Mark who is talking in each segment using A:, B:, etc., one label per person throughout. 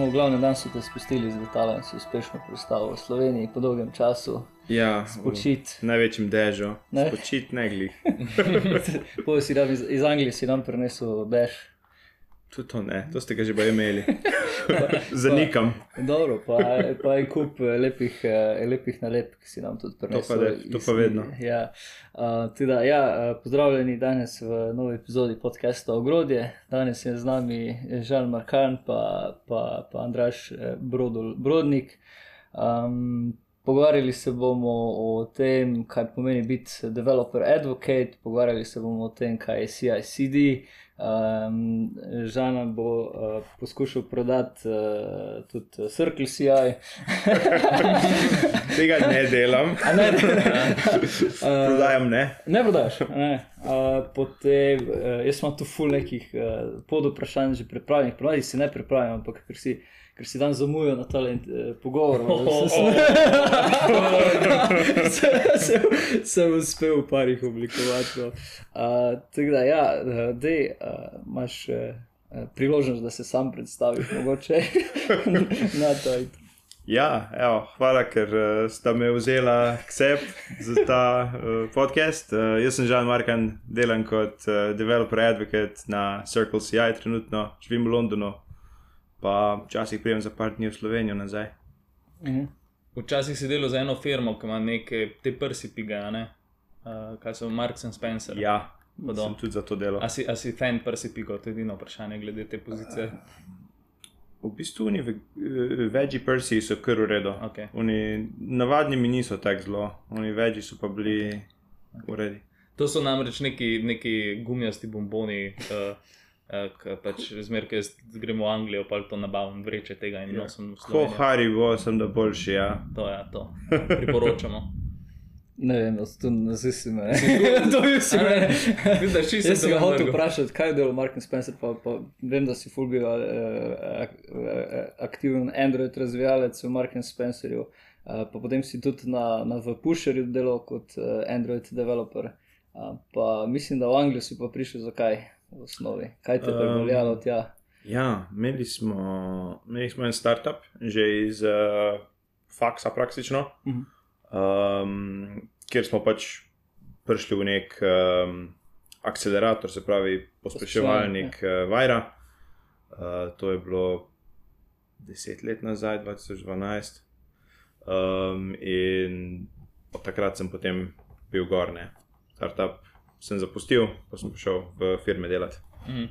A: No, v glavnem dan so te spustili z letala in si uspešno pristal v Sloveniji po dolgem času.
B: Ja,
A: Spočit.
B: v največjem dežju.
A: Ne.
B: Spočit ne glih.
A: Iz, iz Anglije si nam prinesel bež.
B: Tudi to ne, to ste ga že pa imeli. Zanikam.
A: Dobro, pa, pa je kup eh, lepih, eh, lepih nalepk, ki si nam tudi prinesel.
B: pa de- to pa vedno.
A: Ja, uh, teda, ja, eh, pozdravljeni danes v novi epizodi podcasta Ogrodje. Danes je z nami Žan Markan pa, pa, pa Andraš eh, Brodul, Brodnik. Um, Pogovarjali se bomo o tem, kaj pomeni biti developer advocate, pogovarjali se bomo o tem, kaj je CICD. Um, Žana bo uh, poskušal prodati uh, tudi Circle CI.
B: Tega ne delam.
A: A ne, ne. Uh,
B: Prodajam ne.
A: ne prodaš. Ne. Uh, potem, uh, jaz imam tu ful nekih uh, pod vprašanj že pripravljenih, ponavadi si ne pripravljam, ampak ker si. Ker si dan zamujal na tale uh, pogovor,
C: Oh,
A: sem, sem, sem, sem uspel v parih oblikovati. No. Uh, tako da, ja, dej, uh, imaš uh, priložnost, da se sam predstaviš, mogoče na to.
B: Ja, evo, hvala, ker uh, sta me vzela k sebi za ta uh, podcast. Uh, jaz sem Žan Markan, delam kot uh, developer advocate na Circle CI, trenutno živim v Londonu, pa včasih prijem za par dni v Slovenijo nazaj.
A: Mhm.
C: Včasih si delal za eno firmo, ki ima neke te prsi piga, ne? Uh, kaj so Marks and Spencer.
B: Ja,
C: Bodo.
B: sem tudi za to delal.
C: A si, a si fan prsi pigo, to je edino vprašanje glede te pozicije.
B: V bistvu oni ve- eh, prsi so kar v redu.
C: Okay.
B: Oni navadni mi niso tako zelo, oni veggie so pa bili v redu.
C: To so namreč neki, neki gumijasti bomboni, uh, uh, ki pač zmer, ki gremo v Anglijo, pa to nabavim vreče tega in nosim v
B: Ko
C: Slovenijo.
B: Haribo sem da boljši, ja.
C: To je to. Priporočamo.
A: Ne vem, to ne zisi me. to je si me.
C: ne, da
A: Jaz sem ga hotel vprašati, kaj je delo Mark and Spencer, pa, pa vem, da si full bil uh, aktiven Android razvijalec v Mark Spencerju, uh, pa potem si tudi na, na Pusherju delal kot uh, Android developer. Uh, pa mislim, da v Anglijo si pa prišel zakaj v osnovi. Kaj te je
B: Um,
A: pripeljalo tja?
B: Ja, imeli smo, imeli smo en startup, že iz uh, faksa praktično,
A: Mhm.
B: um, kjer smo pač prišli v nek um, akcelerator, se pravi pospeševalnik uh, Vajra. Uh, to je bilo deset let nazaj, 2012. Um, in od takrat sem potem bil gorne. Startup sem zapustil, pa sem prišel v firme delati.
C: Mhm.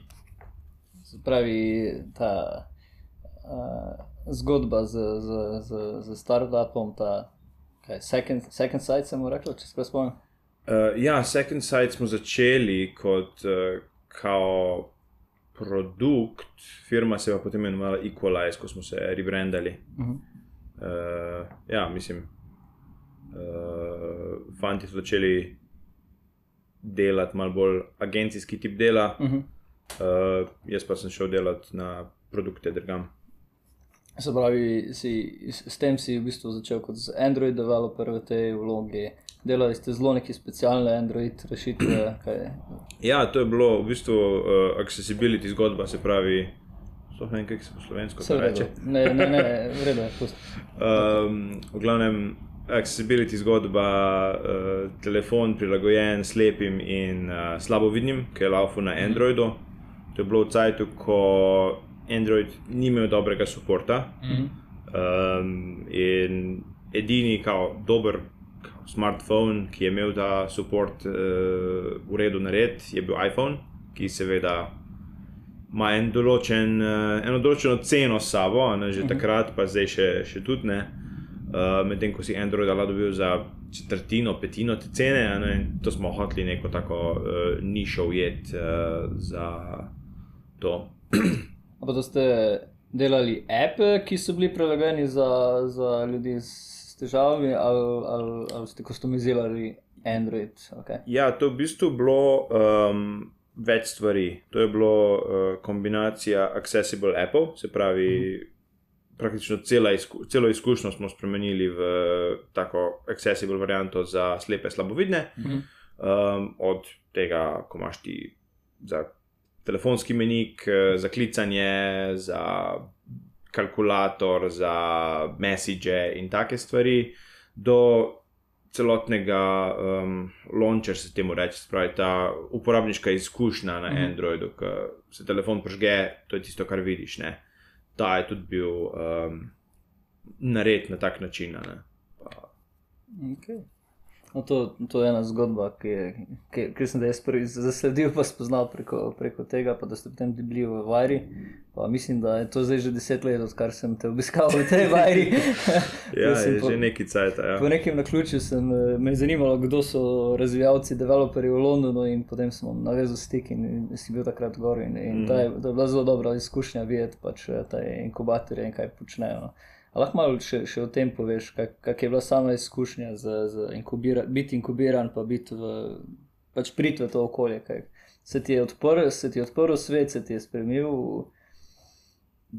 A: Se pravi, ta uh, zgodba z, z, z, z startupom, ta kaj, second, second side, sem rekel, če se spomnim.
B: Uh, ja, Second Sight smo začeli kot uh, kao produkt, firma se je pa potem imenovala Equalize, ko smo se rebrandali.
A: Uh -huh.
B: Uh, ja, mislim, uh, fanti so začeli delati malo bolj agencijski tip dela,
A: Uh -huh.
B: uh, jaz pa sem šel delati na produkte drugam.
A: Se pravi, si, s, tem si v bistvu začel kot Android developer v tej vlogi. Delali ste zelo neke specialne Android rešitve. Kaj,
B: Ja, to je bilo v bistvu uh, accessibility zgodba, se pravi, sploh ne vem, kako se po slovensko reče.
A: Ne, ne, ne, v redu je.
B: Um, v glavnem, accessibility zgodba, uh, telefon prilagojen slepim in uh, slabovidnim, ki je laufu na Androidu. To je bilo v cajtu, ko Android ni imel dobrega podporta. Um, in edini, kao, dober kao, smartphone, ki je imel ta podport uh, v redu nared, je bil iPhone, ki seveda ima en določen, uh, eno določeno ceno s sabo, ne, že takrat, pa zdaj še, še tudi ne. Uh, Medtem ko si Android lahko dobil za četrtino, petino te cene, ne, to smo hoteli neko tako uh, nišo ujet uh, za to.
A: A Pa to ste delali appe, ki so bili prilagojeni za, za ljudi s težavami, ali, ali, ali ste customizirali Android? Okay.
B: Ja, to je v bistvu bilo um, več stvari. To je bilo uh, kombinacija accessible appov, se pravi, praktično cela izku, celo izkušnjo smo spremenili v tako accessible varianto za slepe, slabovidne.
A: Mhm.
B: Um, od tega, ko imaš ti za telefonski menik, eh, za klicanje, za kalkulator za message in take stvari, do celotnega um, launcher, se temu reče, spravi ta uporabniška izkušnja na
A: Mhm.
B: Androidu, ko se telefon prižge, to je tisto, kar vidiš. Ne? Ta je tudi bil um, nared na tak način. Ne? Pa,
A: Okay. No, to, to je ena zgodba, ki, je- ki, ki sem jo jaz prvi zasledil, pa spoznal preko, preko tega, pa da ste potem bili v Vajri. Pa mislim, da je to zdaj že deset let, odkar sem te obiskal v tej Vajri.
B: ja, je
A: po-
B: že neki cajt. Ja.
A: Po nekem naključju sem, eh, me je zanimalo, kdo so razvijalci, developerji v Londonu, in potem smo navezali stik in, in si bil takrat gor. In, in
B: Mm.
A: to, je, to je bila zelo dobra izkušnja videti pač eh, te inkubatorje in kaj počnejo. No. A lahko malo še, še o tem poveš, kak, kak je bila sama izkušnja z, z inkubira, biti inkubiran, pa biti v, pač priti v to okolje. Kaj. Se ti je odprl, se ti je odprl svet, se ti je spremenil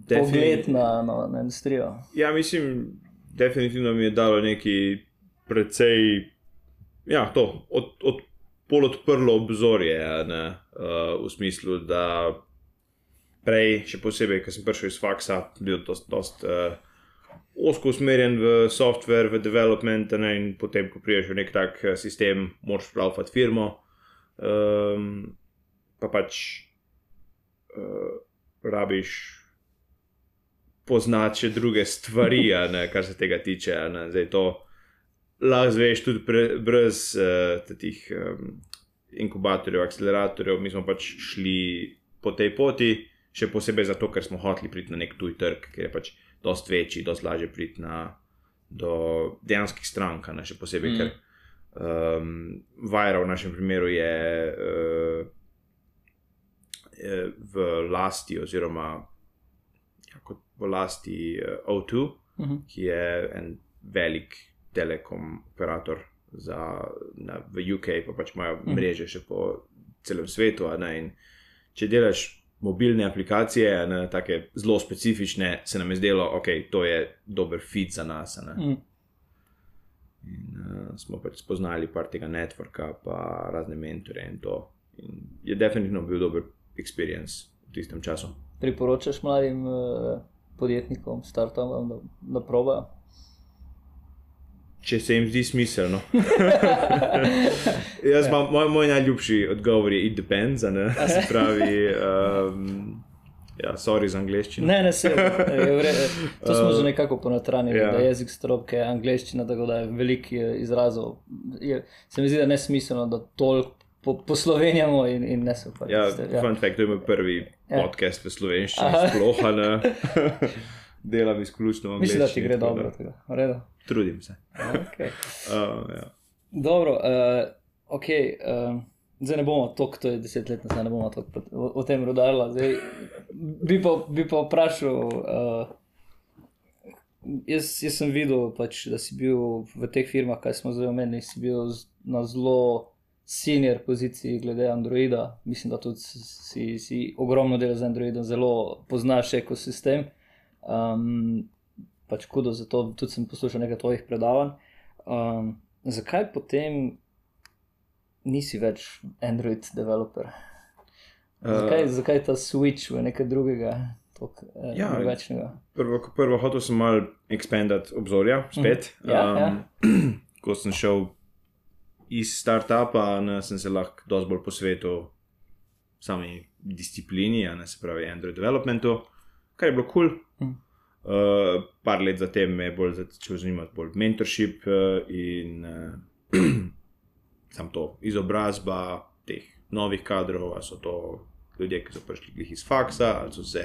A: pogled na, na, na industrijo.
B: Ja, mislim, definitivno mi je dalo neki precej, ja, to, od, od, pol odprlo obzorje, ne, uh, v smislu, da prej, še posebej, ko sem prišel iz faksa, bil dost, dost uh, osko usmerjen v software, v development, ne, in potem, ko priješ v nek tak eh, sistem, moraš pravfati firmo. Um, pa pač uh, rabiš poznati še druge stvari, ne, kar se tega tiče. ne. Zdaj to lahko zveš tudi pre, brez uh, teh um, inkubatorjev, akceleratorjev. Mi smo pač šli po tej poti, še posebej zato, ker smo hoteli priti na nek tuj trg, ker je pač dost večji, dost lažje priti na, do dejanskih strank, ne še posebej,
C: Mm.
B: ker um, Vajra v našem primeru je. Uh, v lasti, oziroma ja, kot v lasti eh, O2,
A: Mhm.
B: ki je en velik telekom operator za, na, v UK, pa pač imajo
A: Mhm.
B: mreže še po celem svetu. Ne, in če delaš mobilne aplikacije, ne, take zelo specifične, se nam je zdelo, da okay, to je dober fit za nas.
A: Mm.
B: In uh, smo pač spoznali par tega networka, pa razne mentore in to. In je definitivno bil dober experience v tistem času.
A: Priporočaš mladim eh, podjetnikom, startupom, da, da probajo?
B: Če se jim zdi smiselno. Jaz imam, moj, moj najljubši odgovor je: it depends, ne. Se pravi, um, ja, sorry za angliščino.
A: Ne, ne, se je. To smo že nekako ponotranili,
B: ja.
A: da je jezik strobke, angliščina, tako da je veliko je izrazov. Je, se mi zdi, da je nesmiselno, da toliko po, poslovenjamo in, in ne se pač.
B: Ja,
A: ja.
B: fun fact, to je moj prvi
A: Ja.
B: podcast v slovenščini, sploh ne. Delam izključno v angliščini.
A: Mislim, da ti gre
B: tako
A: dobro. tega.
B: Trudim se.
A: Okay.
B: Uh, ja.
A: Dobro, uh, ok. Uh, zdaj ne bomo toliko, to je deset let nazaj, ne bomo toliko o, o tem rodarila. Zdaj, bi, pa, bi pa vprašal. Uh, jaz, jaz sem videl, pač, da si bil v teh firmah, kaj smo zdaj omenili, si bil na zelo senior poziciji glede Androida. Mislim, da tudi si, si ogromno delal z Androidom, zelo poznaš ekosistem. Um, pač kudo, zato tudi sem poslušal nekaj tvojih predavanj. Um, zakaj potem nisi več Android developer? Zakaj,
B: Uh,
A: zakaj ta switch v nekaj drugega, tako eh,
B: Ja.
A: drugačnega?
B: Prvo, kot prvo, hotel sem malo ekspandati obzorja, spet.
A: Mhm. Ja, ja.
B: Um, ko sem šel iz startupa, ne, sem se lahko dosti bolj posvetil sami disciplini, ne se pravi Android developmentu, kar je bilo kul. Cool.
A: Mhm.
B: Uh, par let zatem me je bolj začel zanimati bolj mentorship uh, in uh, sam to izobrazba teh novih kadrov, ali so to ljudje, ki so prišli iz faksa, ali so se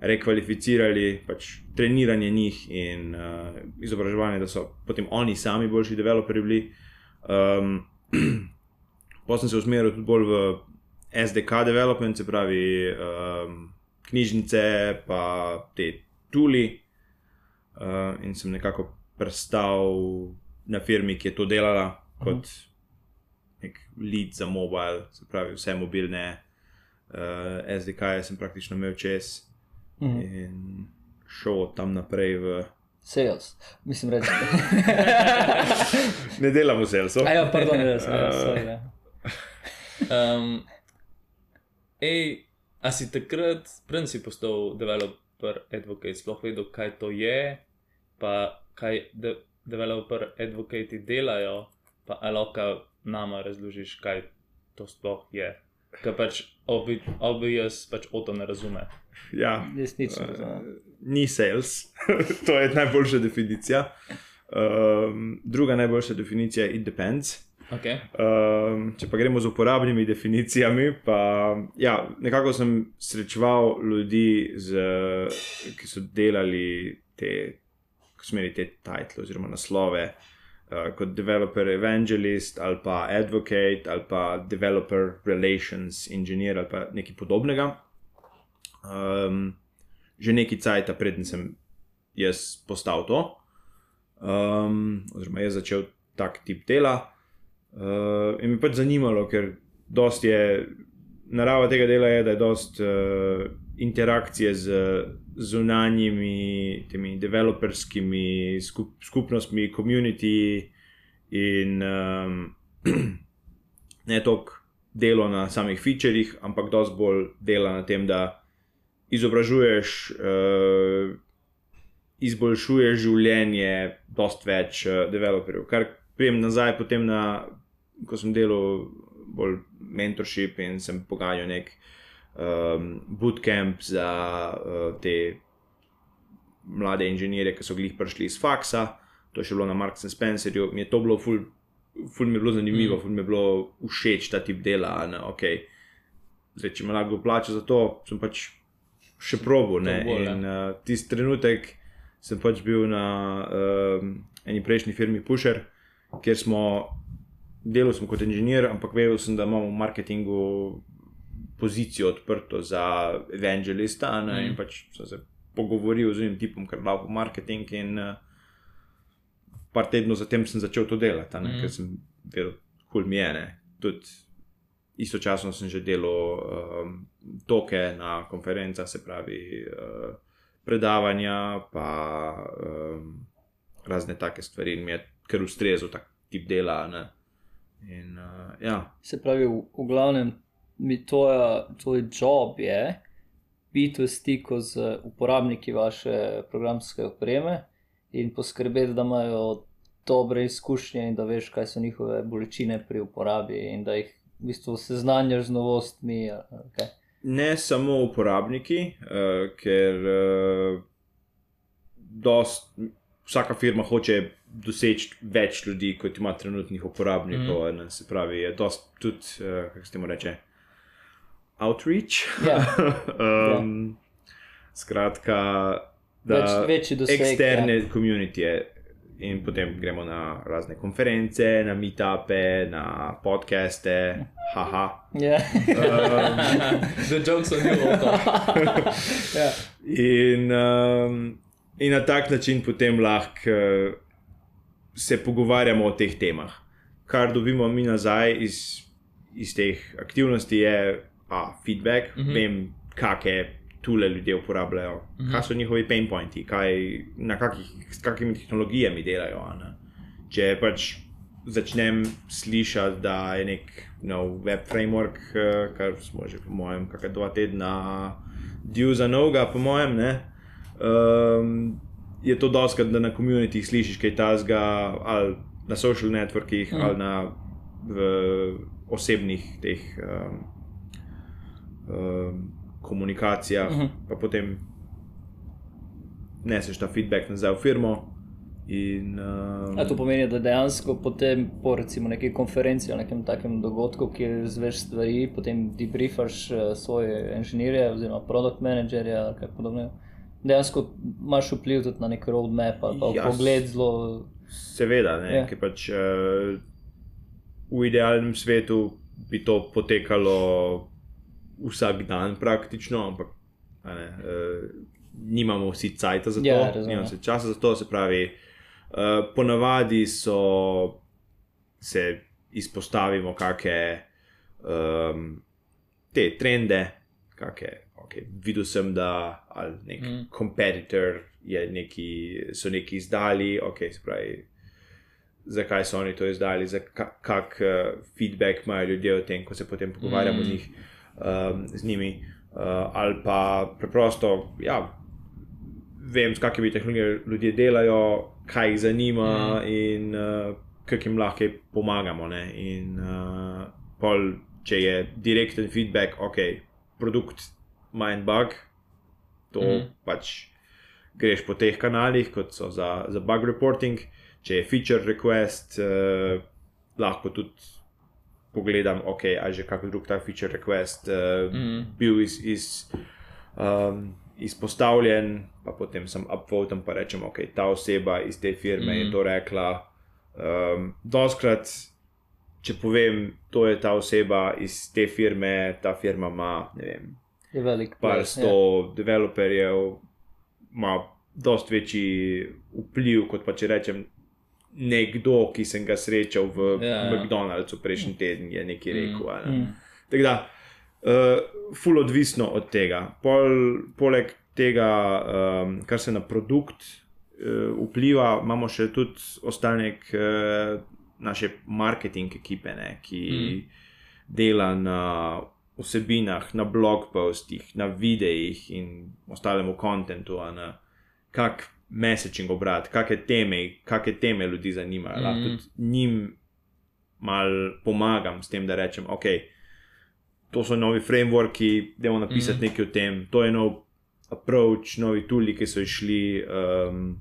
B: rekvalificirali, pač treniranje njih in uh, izobraževanje, da so potem oni sami boljši developerji bili. Um, Potem sem se usmeril tudi bolj v SDK development, se pravi um, knjižnice, pa te tuli. Uh, in sem nekako prestal na firmi, ki je to delala kot nek lead za mobile, se pravi vse mobilne uh, SDK-je sem praktično imel čez
A: Mhm.
B: in šel tam naprej v.
A: Sales, mislim reči.
B: Ne delam v Selsu.
A: A ja, pardon, ja, sorry, ja.
C: Um, ej, a si takrat, preden si postal develop, developer advocate sploh vedel, kaj to je, pa kaj de developer advocati delajo, pa lahko nama razložiš, kaj to sploh je. Ker pač obi, obi jaz pač o to ne razume.
B: Ja,
A: Jaz nič ne razumem.
B: ni sales, to je najboljša definicija. Um, druga najboljša definicija je it depends.
C: Okay.
B: Um, če pa gremo z uporabnimi definicijami, pa ja, nekako sem srečeval ljudi, z, ki so delali te, ko so imeli te title oziroma naslove. Uh, kot developer evangelist ali pa advocate ali pa developer relations engineer ali pa nekaj podobnega. Um, že nekaj cajt, preden sem jaz postal to, um, oziroma jaz začel tak tip dela. Uh, in me pač zanimalo, ker dost je narava tega dela, je, da je dost uh, interakcije z zunanjimi, temi developerskimi skup, skupnostmi, community in um, ne toliko delo na samih featurjih, ampak dost bolj dela na tem, da izobražuješ. Uh, Izboljšuje življenje, dost več uh, developerjev. Kar prijem nazaj, potem na ko sem delal bolj mentorship in sem pogajal nek um, bootcamp za uh, te mlade inženirje, ki so glih prišli iz faksa, to je še bilo na Marks and Spencerju, mi je to bilo ful, ful mi je bilo zanimivo, mm. ful mi je bilo všeč ta tip dela. Ne, okay. Zdaj, če me lahko plača za to, sem pač še probo. Ne,
C: bolj,
B: in uh, tisti trenutek sem pač bil na um, eni prejšnji firmi Pusher, kjer smo delal sem kot inženir, ampak vedel sem, da imamo v marketingu pozicijo odprto za evangelista. Ne, mm. In pač sem se pogovoril z enim tipom, ker lahko marketing. In uh, par tednov zatem sem začel to delati, ne,
C: mm.
B: ker sem vedel, kul mi je. Ne. Tudi istočasno sem že delal um, toke na konferencah, se pravi uh, predavanja, pa um, razne take stvari. In mi je kar ustrezal tak tip dela. Ne. In, uh, ja,
A: Se pravi, v, v glavnem, mi tvoja, tvoj job je biti v stiku z uporabniki vaše programske opreme in poskrbeti, da imajo dobre izkušnje in da veš, kaj so njihove bolečine pri uporabi in da jih v bistvu seznanjaš z novostmi. kaj.
B: ne samo uporabniki, uh, ker uh, dost, vsaka firma hoče doseči več ljudi, kot ima trenutnih uporabnikov. Mm. Se pravi, je dost tudi, uh, kako se temu reče, outreach.
A: Ja.
B: um, Skratka, da
A: Več, večji doseg.
B: eksterne
A: Ja.
B: komunitije. In potem gremo na razne konference, na meetupe, na podcaste, haha.
A: Ja.
B: Um,
C: The jokes on you, to.
A: ja.
B: In, um, in na tak način potem lahko uh, se pogovarjamo o teh temah. Kar dobimo mi nazaj iz, iz teh aktivnosti, je a, feedback, mm. -hmm. vem, kakšne tule ljudje uporabljajo, mm. -hmm. kaj so njihovi pain pointi, kaj, na kakih, s kakimi tehnologijami delajo. ne. Če pač začnem slišati, da je nek nov web framework, eh, kar smo že, po mojem, kakšne dva tedna dil za novega, po mojem, ne. Um, je to doskrat, da na komunitih slišiš kaj tasga, ali na social networkih,
A: Mm.
B: ali na v osebnih teh um, um, komunikacijah, mm -hmm. pa potem neseš ta feedback nazaj v firmo. In, um,
A: A to pomeni, da dejansko potem po recimo neki konferenci ali nekem takem dogodku, kjer zveš stvari, potem debriefaš eh, svoje inženirje oziroma produkt menedžerje ali kaj podobnega. Dejansko imaš vpliv tudi na nek roadmap ali pa
B: Ja,
A: pogled zelo.
B: Seveda, ne,
A: Ja.
B: ja. ker pač uh, v idealnem svetu bi to potekalo vsak dan, praktično, ampak ne, uh, nimamo vsi cajt za to,
A: Ja, razumem.
B: nimamo vsi časa za to. Se pravi, uh, ponavadi so se izpostavimo kakšne um, te trende, kakšne. Okay, videl sem, da ali nek
C: Mm.
B: kompetitor je neki, so neki izdali, okay, se pravi, zakaj so oni to izdali, za ka, kak uh, feedback imajo ljudje o tem, ko se potem pogovarjamo
C: Mm.
B: mm. njih, um, z njimi. Uh, ali pa preprosto, ja, vem, s kakimi tehnologijami ljudje delajo, kaj jih zanima mm. in uh, kako jim lahko pomagamo. Ne? In uh, pol, če je direkten feedback, ok, produkt ima en bug, to mm. pač greš po teh kanalih, kot so za, za bug reporting. Če je feature request, uh, lahko tudi pogledam, ok, ali že kakšen drug ta feature request uh, mm. bil iz. iz um, izpostavljen, pa potem sem upvoten in rečem, okay, ta oseba iz te firme mm. je to rekla. Um, Doskrat, če povem, to je ta oseba iz te firme, ta firma ima, ne vem,
A: velik
B: par sto ja. developerjev, ima dost večji vpliv, kot pa če rečem. Nekdo, ki sem ga srečal v ja, ja. McDonald'su prejšnji teden, je nekaj rekel. Mm. Ne? Mm. Tako da, uh, ful odvisno od tega. Pol, poleg tega, um, kar se na produkt uh, vpliva, imamo še tudi ostanek uh, naše marketing ekipe, ne, ki mm. dela na vsebinah, na blog postih, na videih in ostalemu kontentu. Kak messaging obrat, kakšne teme, kakšne teme ljudi zanimajo. Mm. Lahko tudi njim mal pomagam s tem, da rečem. Okay, to so novi frameworki, da bomo napisali mm. nekaj o tem, to je nov approach, novi tuli, ki so išli, um,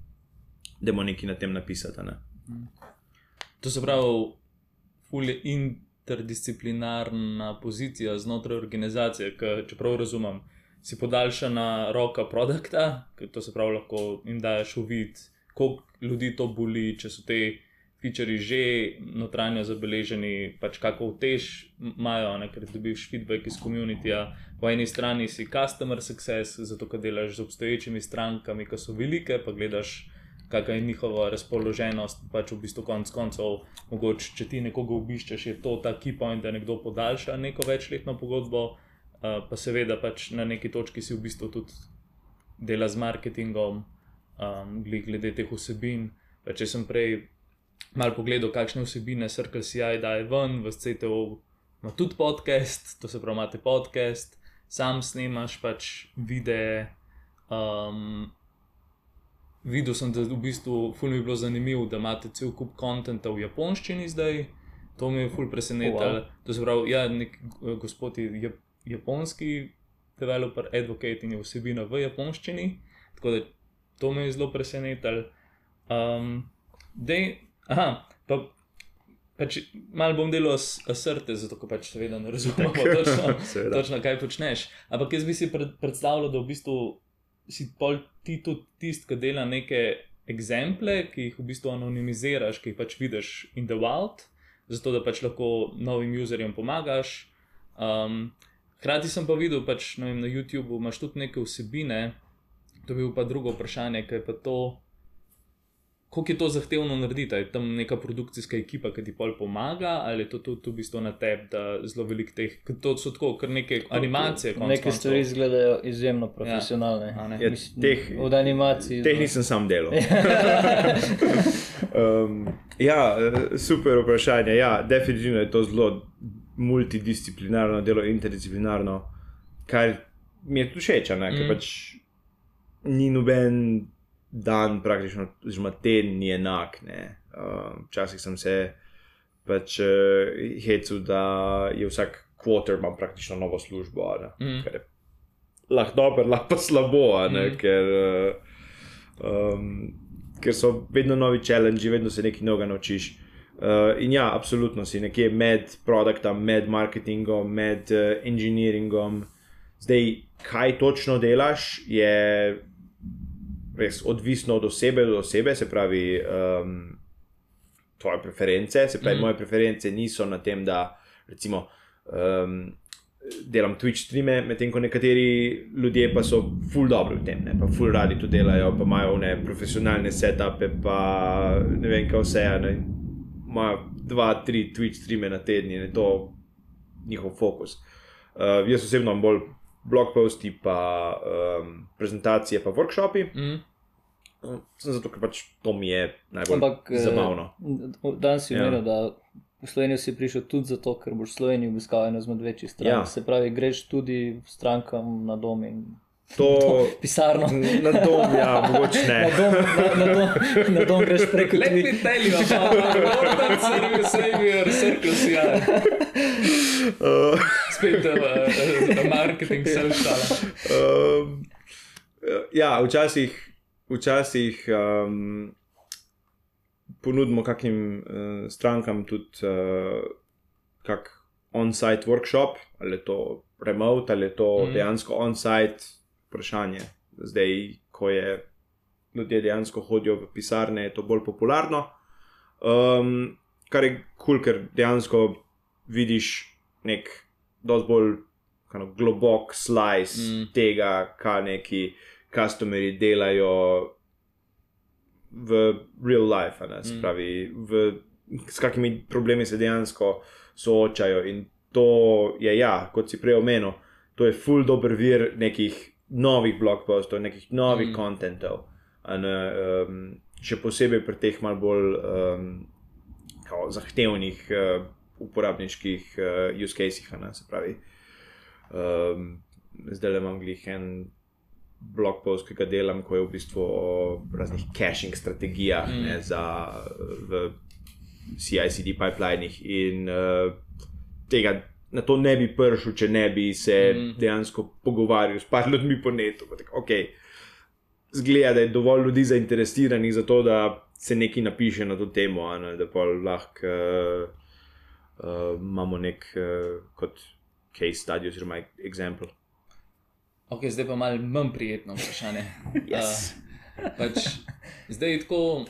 B: da bomo nekaj na tem napisali. Ne? Mm.
C: To se pravi, fulje interdisciplinarna pozicija znotraj organizacije, ki, če prav razumem, si podaljšana roka produkta, to se pravi, lahko jim daš uvid, koliko ljudi to boli, če so te featurei že notranjo zabeleženi, pač kako vtež imajo, ker dobiš feedback iz komunitija. Po eni strani si customer success, zato ker delaš z obstoječimi strankami, ki so velike, pa gledaš, kakšna je njihova razpoloženost. Pač v bistvu konc koncev, mogoče če ti nekoga obiščeš, je to ta key point, da nekdo podaljša neko večletno pogodbo, uh, pa seveda pač na neki točki si v bistvu tudi dela z marketingom, um, glede teh vsebin. Pa če sem prej malo pogledal, kakšne vsebine Circle CI daje ven, v CTO ima tudi podcast, to se pravi, imate podcast, sam snemaš pač videe. Um, videl sem, da v bistvu ful mi je bilo zanimivo, da imate cel kup konta v japonščini zdaj. To me je ful presenetilo. Wow. To se pravi, ja, nek eh, gospod je japonski developer, advocate in je vsebina v japonščini. Tako da to me je zelo presenetilo. Um, Aha, pa, pač malo bom delal srte, zato ker pač seveda ne razumem, točno, točno kaj počneš. Ampak jaz bi si pred, predstavljal, da v bistvu si pol ti tudi tisti, ki dela neke exemple, ki jih v bistvu anonimiziraš, ki jih pač vidiš in the wild, zato da pač lahko novim userjem pomagaš. Um, Hrati sem pa videl, pač, vem, na YouTubu imaš tudi neke vsebine, to bi bilo pa drugo vprašanje, kaj pa to kako je to zahtevno narediti? Je tam neka produkcijska ekipa, ki ti pol pomaga, ali je to tudi v bistvu na tebi, da zelo velik teh, to so tako, kar neke animacije.
A: Neke stvari izgledajo izjemno ja. profesionalne. Ja,
B: ja, teh, od animacij. Teh nisem sam delal. um, ja, super vprašanje. Ja, definitivno je to zelo multidisciplinarno delo, interdisciplinarno, kar mi je tu všeč, ker mm. pač ni noben dan, praktično, oziroma teden ni enak. Uh, včasih uh, sem se pač uh, hecel, da je vsak kvoter imel praktično novo službo. Mm. Lahko dobro, lahko pa slabo, mm. ker, uh, um, ker so vedno novi challenge, vedno se nekaj novega naučiš. Uh, in ja, absolutno si nekje med produktom, med marketingom, med uh, engineeringom. Zdaj, kaj točno delaš, je res odvisno od osebe do osebe, se pravi, um, tvoje preference. Se pravi, mm. moje preference niso na tem, da recimo. Um, Delam Twitch streame, medtem ko nekateri ljudje pa so full dobro v tem, ne? pa full radi to delajo, pa imajo ne profesionalne setupe, pa ne vem, kaj vse. Imajo dva, tri Twitch streame na teden in je to njihov fokus. Uh, jaz osebno imam bolj blog posti, pa um, prezentacije, pa workshopi. Mm. Sem zato, ker pač to mi je najbolj Ampak, eh, zabavno.
A: Danes si umenil, ja. da v Slovenijo si prišel tudi zato, ker boš Slovenijo obiskal eno izmed večjih strank. Ja. Se pravi, greš tudi strankam na dom in
B: To
A: Pisarno.
B: na dom, ja, mogoče
A: Na
B: ne.
A: dom, na, na, dom, na dom greš preko
C: Let me
A: Twitterja.
C: tell you about Northern Service Savior Circus. Ja.
B: Uh,
C: Spet uh, marketing se vštala.
B: um, ja, včasih, včasih um, ponudimo kakim uh, strankam tudi uh, kak on-site workshop, ali je to remote, ali je to mm. dejansko on-site vprašanje. Zdaj, ko je ljudje dejansko hodijo v pisarne, je to bolj popularno. Um, kar je kul, cool, ker dejansko vidiš nek dosti bolj kind of, globok slice
C: Mm.
B: tega, kaj neki customeri delajo v real life, ne, se
C: Mm.
B: v, s kakimi problemi se dejansko soočajo. In to je, ja, kot si prej omenil, to je full dober vir nekih novih blogpostov, nekih novih
C: Mm.
B: kontentov. Ne, um, še posebej pri teh malo bolj um, kao, zahtevnih uh, uporabniških uh, use casih, a ne, se pravi. Um, zdaj le imam glih en blog post, ki ga delam, ko je v bistvu o raznih caching strategijah
C: Mm.
B: mm. ne, za v CICD pipelinih in uh, tega. Na to ne bi prišel, če ne bi se
C: Mm.
B: mm. dejansko pogovarjal s par ljudmi po netu. Pa tako, Okay, zgleda, da je dovolj ljudi zainteresiranih za to, da se nekaj napiše na to temo, a ne, da pa lahko uh, uh, imamo nek uh, kot case study oziroma example.
C: Ok, zdaj pa malo manj prijetno vprašanje.
B: Yes.
C: Uh, pač, zdaj, tako,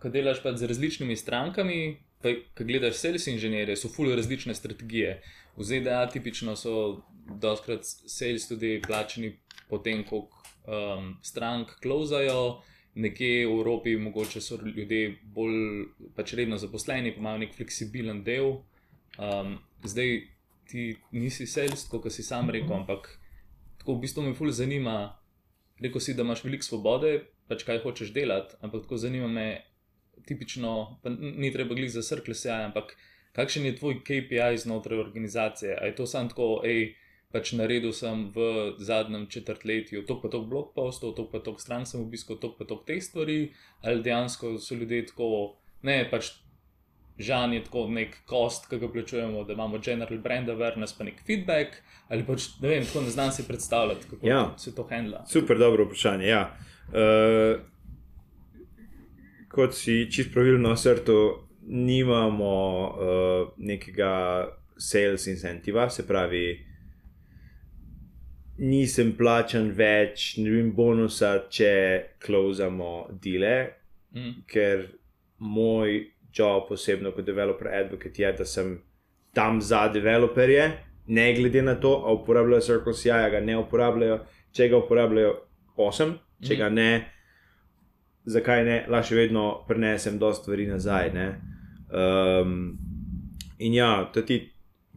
C: ko delaš pač z različnimi strankami, ko gledaš sales inženirje, so fully različne strategije. V ZDA tipično so doskrat sales tudi plačeni potem, koliko um, strank klozajo. Nekje v Evropi mogoče so ljudje bolj pač redno zaposleni, pa imajo nek fleksibilen del. Um, zdaj ti nisi sales, kot si sam rekel, ampak tako v bistvu me ful zanima. Rekel si, da imaš veliko svobode, pač kaj hočeš delati, ampak tako zanima me, tipično, pa ni treba glih za srkle se, ampak kakšen je tvoj KPI znotraj organizacije? A je to samo tako, hej, pač naredil sem v zadnjem četrtletju toliko pa toliko blog postov, toliko pa toliko stran sem obiskal, toliko pa toliko teh stvari, ali dejansko so ljudje tako, ne pač. Žan je tako nek kost, ki ga plačujemo, da imamo general brand awareness, pa nek feedback, ali pač ne vem, tako ne znam si predstavljati, kako
B: Ja.
C: se to handla.
B: Super, dobro vprašanje. Ja. Uh, kot si čist pravilno srto, nimamo uh, nekega sales incentiva, se pravi, nisem plačan več, ne vem, bonusa, če klozamo dele,
C: Mm.
B: ker moj job, osebno kot developer advocate, je, da sem tam za developerje, ne glede na to, ali uporabljajo Circle CI, ali ga ne uporabljajo. Če ga uporabljajo, osem, če
C: Mhm.
B: ga ne, zakaj ne, lahko še vedno prenesem dosta stvari nazaj. ne. Um, in ja, ti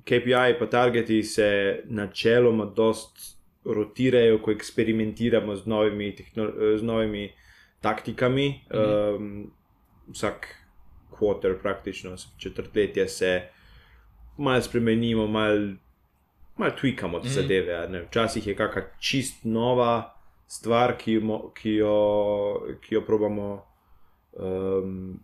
B: KPI pa targeti se načeloma dost rotirajo, ko eksperimentiramo z novimi, z novimi taktikami.
C: Mhm.
B: Um, vsak kvartal, praktično četrtletje, se malo spremenimo, malo mal tweakamo te
C: Mhm.
B: zadeve. ne. Včasih je kakšna čist nova stvar, ki, mo, ki, jo, ki jo probamo. Um,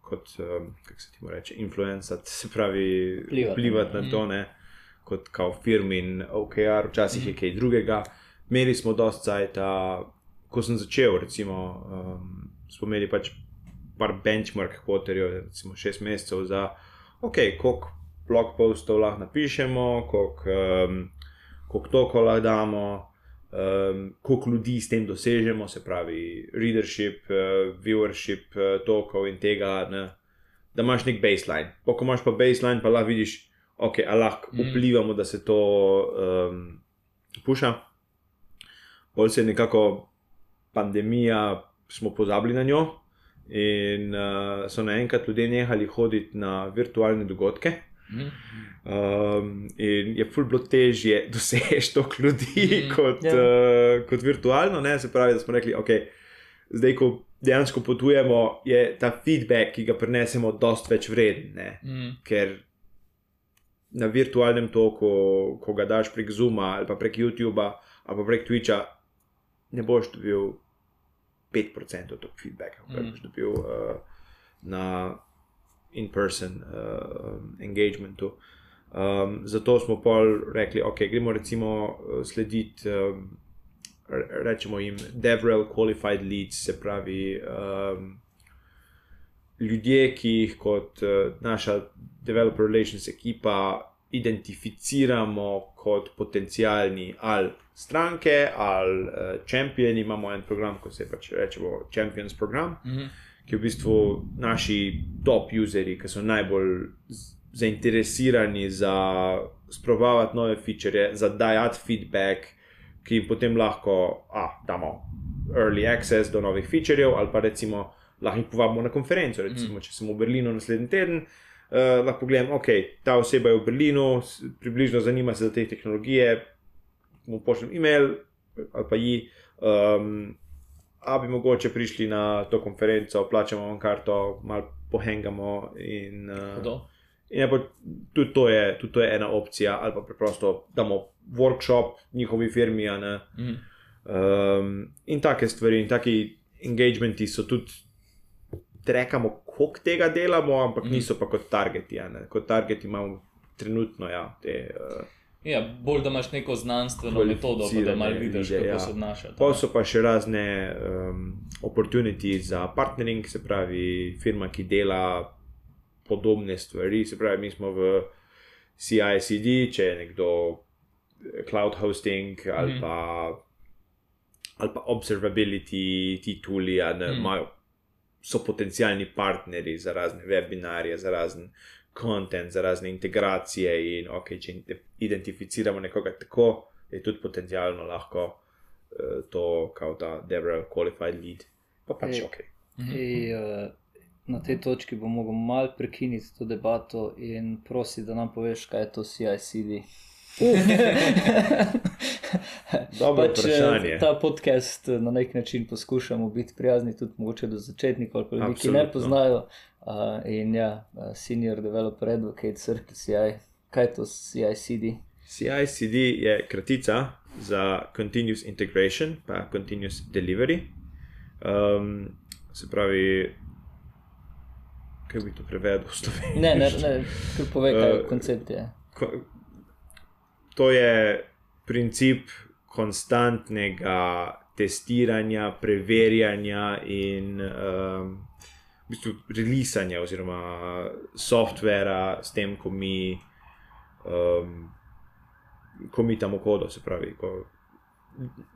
B: Kot, um, kako se ti mu reče, influencati, se pravi,
A: Vplivati.
B: vplivati na to, ne, kot kao firmin, OKR, včasih je kaj drugega. Imeli smo dosta cajta, ko sem začel, recimo, um, smo imeli pač par benchmark kvoterjev, recimo šest mesecev za, ok, koliko blog postov lahko napišemo, koliko, um, koliko toko lahko damo, um, koliko ljudi s tem dosežemo, se pravi, readership, uh, viewership, uh, tokov in tega, ne, da imaš nek baseline. Pa, ko imaš pa baseline, pa lahko vidiš, ok, a lahko
C: Mm.
B: vplivamo, da se to um, puša. Bolj se je nekako pandemija, smo pozabili na njo in uh, so naenkrat ljudje nehali hoditi na virtualne dogodke.
C: Mhm.
B: Um, in je ful bilo težje doseči toliko ljudi
C: Mhm.
B: kot,
A: Ja.
B: uh, kot virtualno. Ne? Se pravi, da smo rekli, ok, zdaj, ko dejansko potujemo, je ta feedback, ki ga prenesemo, dosti več vreden.
C: Mhm.
B: Ker na virtualnem toku, ko ga daš prek Zuma ali pa prek YouTuba ali pa prek Twitcha, ne boš dobil 5% tog feedbacka, kar
C: Mm.
B: boš dobil uh, na in-person uh, engagementu. Um, zato smo pol rekli, ok, gremo recimo uh, slediti, um, re- rečemo jim, DevRel Qualified Leads, se pravi, um, ljudje, ki jih kot uh, naša Developer Relations ekipa identificiramo kot potencijalni ali stranke ali uh, čempioni. Imamo en program, ko se pač rečemo Champions program
C: Mhm.
B: Ki v bistvu naši top userji, ki so najbolj zainteresirani za sprobavati nove feature, za dajati feedback, ki jim potem lahko a, damo early access do novih featurejev, ali pa recimo lahko jih povabimo na konferenco. Recimo, če sem v Berlinu naslednji teden. Uh, lahko pogledam, ok, ta oseba je v Berlinu, približno zanima se za te tehnologije, mu pošljem e-mail ali pa ji, um, a bi mogoče prišli na to konferenco, plačamo vam karto, malo pohengamo. In, uh, in je pa, tudi, to je, tudi to je ena opcija, ali pa preprosto damo workshop njihovi firmi.
C: Mhm.
B: Um, in take stvari, in taki engagementi so tudi, trekamo, koliko tega delamo, ampak mm. niso pa kot targeti. Kot targeti imamo trenutno ja, te. Uh,
C: Ja, bolj da imaš neko znanstveno metodo, da malo vidiš, kako
B: ja.
C: se obnaša.
B: Pa so pa še razne um, opportunity za partnering, se pravi, firma, ki dela podobne stvari. Se pravi, mi smo v CICD, če je nekdo eh, cloud hosting ali, mm. pa, ali pa observability, ti tuli, a ne
C: Mhm.
B: imajo. So potencijalni partnerji za razne webinarje, za razne kontent, za razne integracije. In okay, če ide- identificiramo nekoga tako, je tudi potencialno lahko uh, to, kot ta DevRel Qualified Lead. Pa pač
A: Ej.
B: ok.
A: In, uh, na tej točki bom mogel malo prekiniti to debato in prosim, da nam poveš, kaj je to CICD.
B: Dobro
A: Pač, eh,
B: vprašanje.
A: Ta podcast na nek način poskušamo biti prijazni tudi mogoče do začetnikov ali pa ljudi, ki ne poznajo. Uh, in ja, uh, Senior Developer Advocate Circle CI. Kaj je to CICD?
B: CICD je kratica za Continuous Integration, pa Continuous Delivery. Um, se pravi, kako bi to prevedel v slovenščino?
A: Ne, ne, ne, kar pove, kaj
B: Eh,
A: koncept je.
B: Ko- To je princip konstantnega testiranja, preverjanja in um, v bistvu releasanja oziroma softvera s tem, ko mi, um, ko mi tam kodo, se pravi, ko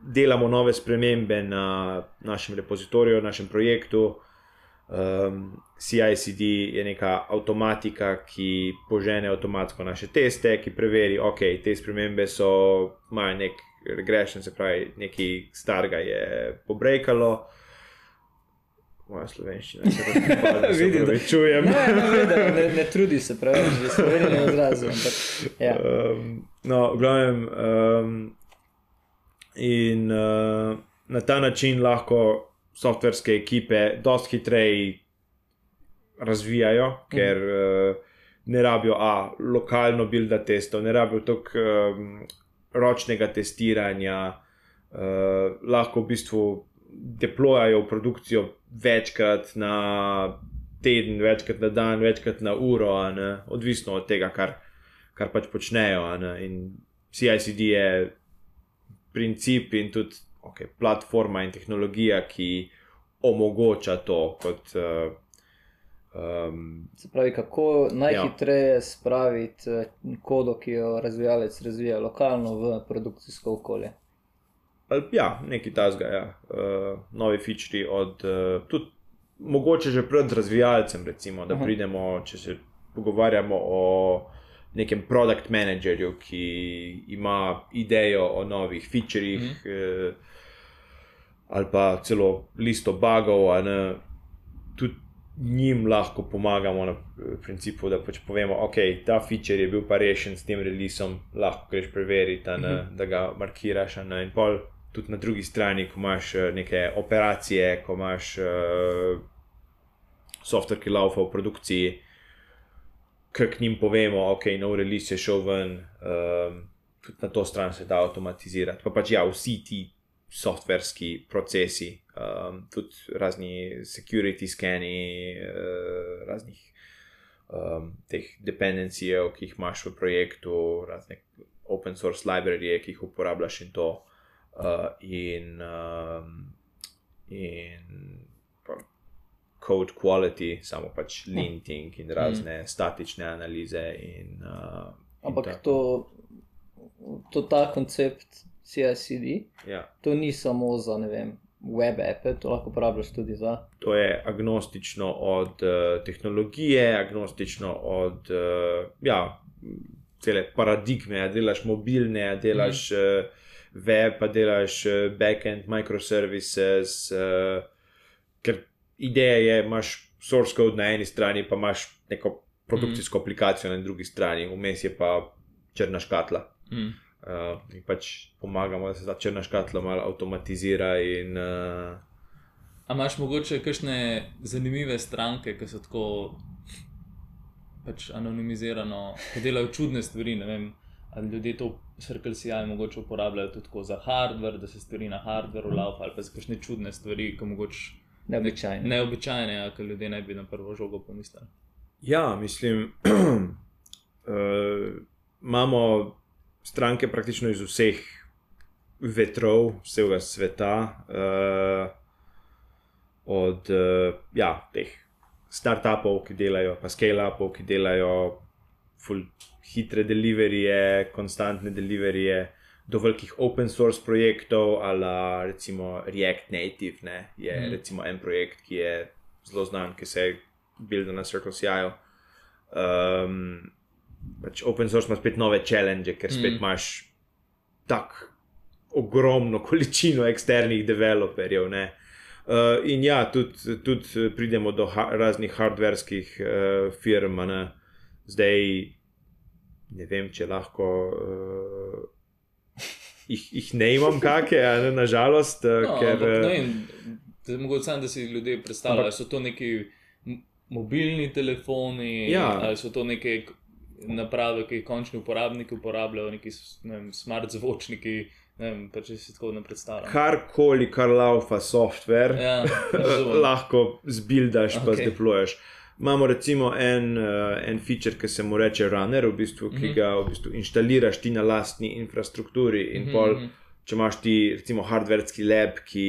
B: delamo nove spremembe na našem repozitoriju, našem projektu. Um, CICD je neka avtomatika, ki požene avtomatsko naše teste, ki preveri, ok, te spremembe so, imajo nek regression, se pravi, nekaj starega je pobrekalo. Moja slovenščina se se
A: Vidim, da-
B: pravi, čujem.
A: Ne, ne, ne, ne, ne trudi se preveč, da se ne izrazi. ampak, Ja.
B: Um, no, glavnem, um, in uh, na ta način lahko softverske ekipe dosti hitreje razvijajo, ker uh, ne rabijo a, lokalno builda testov, ne rabijo toliko um, ročnega testiranja, uh, lahko v bistvu deployajo v produkcijo večkrat na teden, večkrat na dan, večkrat na uro, odvisno od tega, kar, kar pač počnejo. In CICD je princip in tudi okay, platforma in tehnologija, ki omogoča to kot. Uh, um,
A: Se pravi, kako najhitreje spraviti eh, kodo, ki jo razvijalec razvija lokalno, v produkcijsko okolje.
B: Ali, ja, nekaj tasga, ja. uh, novi featuri od. Uh, tudi mogoče že pred razvijalcem, recimo, da
A: Aha.
B: pridemo, če se pogovarjamo o nekem produkt managerju, ki ima idejo o novih featurjih,
C: Mhm.
B: mm. eh, ali pa celo listo bugov, a ne, tudi njim lahko pomagamo na eh, principu, da pač povemo, ok, ta feature je bil pa rešen s tem releasom, lahko greš preveriti, ne, da ga markiraš, ne, in pol. Tudi na drugi strani, ko imaš eh, neke operacije, ko imaš uh, software, ki laufa v produkciji, ki k njim povemo, ok, nov release je šel ven, um, tudi na to stran se da avtomatizirati. Pa pač ja, vsi ti softverski procesi, um, tudi razni security skani, uh, raznih um, teh dependencijev, ki jih imaš v projektu, razne open source librarije, ki jih uporabljaš in to. Uh, in, um, in code quality, samo pač linting in razne mm. statične analize. In, uh, in
A: Ampak
B: tako.
A: to, to ta koncept CICD,
B: Ja.
A: to ni samo za ne vem, web appe, to lahko uporabljaš tudi za.
B: To je agnostično od uh, tehnologije, agnostično od uh, ja, cele paradigme. A delaš mobilne, a delaš mm. uh, web, a delaš uh, backend, microservices. Uh, ker ideja je, imaš source code na eni strani, pa imaš neko produkcijsko mm. aplikacijo na drugi strani, vmes je pa črna škatla.
C: Mm.
B: Uh, in pač pomagamo, da se ta črna škatla malo avtomatizira in uh,
C: A imaš mogoče kakšne zanimive stranke, ki so tako pač anonimizirano, ki delajo čudne stvari? Ne vem, ljudje to Circle CI mogoče uporabljajo tudi za hardware, da se stvari na hardwareu laufa ali pa za kakšne čudne stvari, ki mogoče
A: Neobičajno.
C: neobičajne, a ki ljudje ne bi na prvo žogo pomislili.
B: Ja, mislim, uh, imamo stranke praktično iz vseh vetrov, vsega sveta, uh, od uh, ja, teh startupov, ki delajo, pa scale-upov, ki delajo hitre deliverije, konstantne deliverije. Do velikih open source projektov, ali recimo React Native, ne, je mm. recimo en projekt, ki je zelo znan, ki se je buildil na Circle CI. Um, pač open source ima spet nove challenge, ker spet
C: Mm.
B: imaš tako ogromno količino eksternih developerjev. Ne. Uh, in ja, tudi, tudi pridemo do ha raznih hardverskih uh, firm. Ne. Zdaj ne vem, če lahko. Uh, Jih, jih ne imam, kakšne, nažalost, uh,
C: No,
B: ker
C: ampak, ne
B: uh,
C: vem, da mogoče samo, da si ljudje predstavljajo,
A: Ampak-
C: so to neki mobilni telefoni,
B: Ja.
C: ali so to neke naprave, ki jih končni uporabniki uporabljajo, neki ne vem, smart zvočniki. Ne vem, pa če si tako ne predstavljam.
B: karkoli, kar laufa software,
C: Ja,
B: lahko zbildaš, pa
C: Ok.
B: okay. Imamo recimo en, uh, en feature, ki se mu reče runner, v bistvu, ki
C: Mhm.
B: ga v bistvu inštaliraš ti na lastni infrastrukturi. In
C: Mhm,
B: pol,
C: mhm.
B: če imaš ti recimo hardverski lab, ki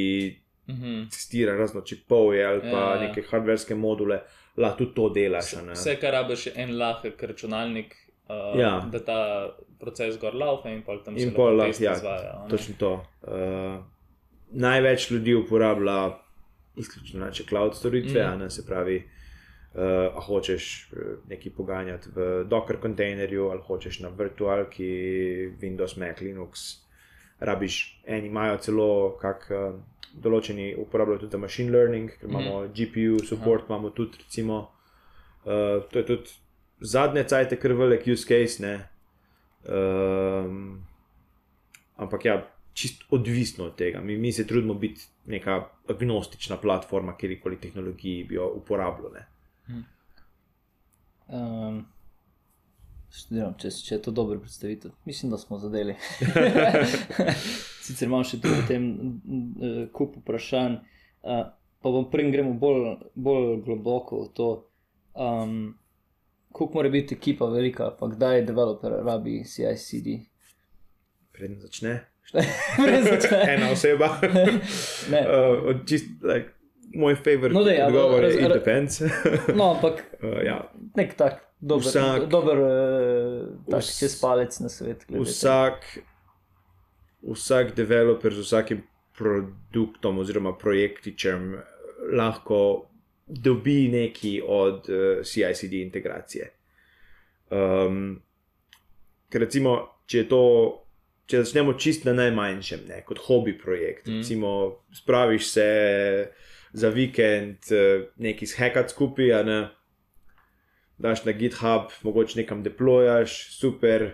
C: Mhm.
B: testira razno čipove ali pa
C: Ja,
B: neke hardverske module, lahko tudi to delaš. ne.
C: Vse, kar rabiš, je en lahek računalnik, uh,
B: Ja.
C: da ta proces gor laufa in pol tam se
B: In pol lahko, ja,
C: izvajajo, a ne.
B: Točno to. Uh, največ ljudi uporablja izključno naše cloud storitve,
C: Mm.
B: mm. ne, se pravi, uh, a hočeš eh, nekaj poganjati v Docker kontejnerju, ali hočeš na virtualki, Windows, Mac, Linux. Rabiš, eni imajo celo kak. Uh, Določeni uporabljajo tudi machine learning, ker imamo mm. GPU, support, Aha. imamo tudi, recimo, uh, to je tudi zadnje cajte, kar velik use case. Ne? Um, ampak ja, čist odvisno od tega. Mi, mi se trudimo biti neka agnostična platforma, kjerkoli tehnologiji bi jo uporabljali.
A: Um, študiram, če, če je to dobro predstavitev. Mislim, da smo zadeli. Sicer imam še tu potem uh, kup vprašanj, uh, pa bom prej gremo bolj, bolj globoko v to. Um, Kako mora biti ekipa velika, pa kdaj developer rabi CI/CD?
B: Preden začne,
A: Preden začne.
B: ena oseba.
A: Ne.
B: uh, čist, like, moj favorit
A: No, daj, a,
B: odgovor je:
A: raz-
B: it
A: raz-
B: depends.
A: No, ampak
B: uh, ja.
A: nek tak dober,
B: Vsak-
A: dober uh, tak
B: vs-
A: čez palec na svet. glede tega.
B: vsak, vsak developer z vsakim produktom oziroma projektičem lahko dobi nekaj od uh, CICD integracije. Um, ker recimo, če je to. Če začnemo čist na najmanjšem, ne, kot hobi projekt,
C: Mm.
B: recimo, spraviš se za vikend, eh, nekaj zhekat skupaj, a ne, daš na GitHub, mogoče nekam deployaš, super.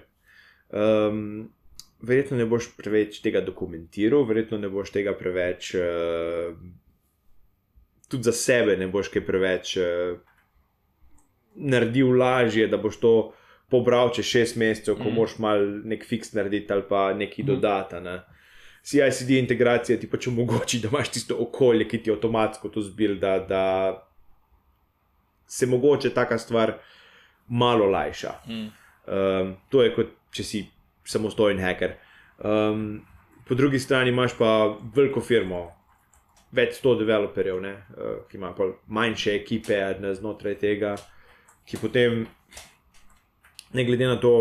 B: Um, verjetno ne boš preveč tega dokumentiral, verjetno ne boš tega preveč, uh, tudi za sebe ne boš kaj preveč uh, naredil lažje, da boš to pobral čez šest mesecev, ko
C: Mhm.
B: moš mal nek fiks narediti ali pa nekaj
A: Mhm.
B: dodata. Ne. CICD integracija ti pač omogoči, da imaš tisto okolje, ki ti avtomatsko to zbil, da, da se mogoče taka stvar malo lajša.
C: Mm.
B: Um, to je kot če si samostojen hacker. Um, po drugi strani imaš pa veliko firmo, več sto developerjev, ne, uh, ki ima pa manjše ekipe znotraj tega, ki potem, ne glede na to,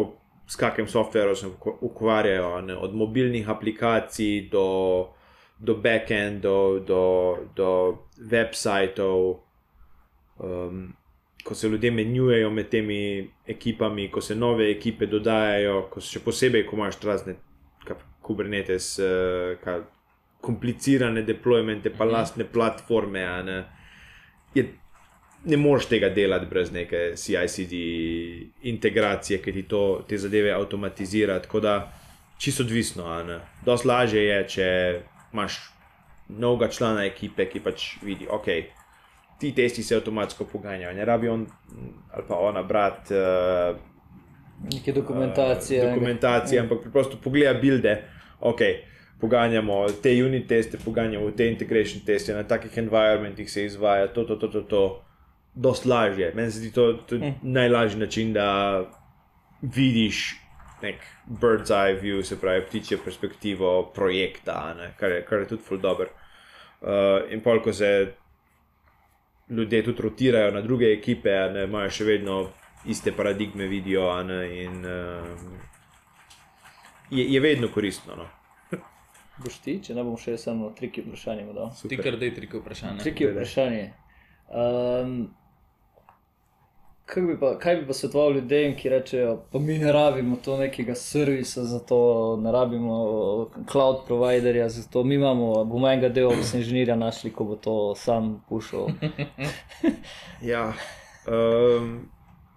B: s kakim softverom se ukvarjajo, ne, od mobilnih aplikacij do, do backendov, do, do websajtov. Um, ko se ljudje menjujejo med temi ekipami, ko se nove ekipe dodajajo, ko še posebej, ko imaš razne Kubernetes, uh, ka, komplicirane deploymente, pa
C: Mhm.
B: lastne platforme. je, ne moreš tega delati brez neke CICD integracije, ki ti to, te zadeve avtomatizira. Tako da, čisto odvisno. Dosti lažje je, če imaš novega člana ekipe, ki pač vidi, ok, ti testi se avtomatsko poganjajo, ne rabi on ali pa ona brati uh,
A: Neke dokumentacije.
B: dokumentacije,
A: Ja.
B: ampak preprosto pogleda bilde, ok. Poganjamo te unit teste, poganjamo te integration teste, na takih environmentih se izvaja to, to, to, to, to. Dost lažje. Meni se zdi to, to
A: Mm.
B: najlažji način, da vidiš nek bird's eye view, se pravi ptičjo perspektivo projekta, a ne, kar, je, kar je tudi full dobro. Uh, in pol, ko se ljudje tudi rotirajo na druge ekipe, a ne imajo še vedno iste paradigme, vidijo, a ne, in uh, je, je vedno koristno. No.
A: Boš ti, če ne bom še samo triki vprašanje dal.
C: Ti kar dej triko vprašanje.
A: Triki
B: Daj, daj.
A: vprašanje. Um, kaj, bi pa, kaj bi pa svetoval ljudem, ki rečejo, pa mi ne rabimo to nekega servisa, za to ne rabimo cloud providerja, zato mi imamo, bomo enega DevOps inženirja našli, ko bo to sam pušil.
B: Ja, um,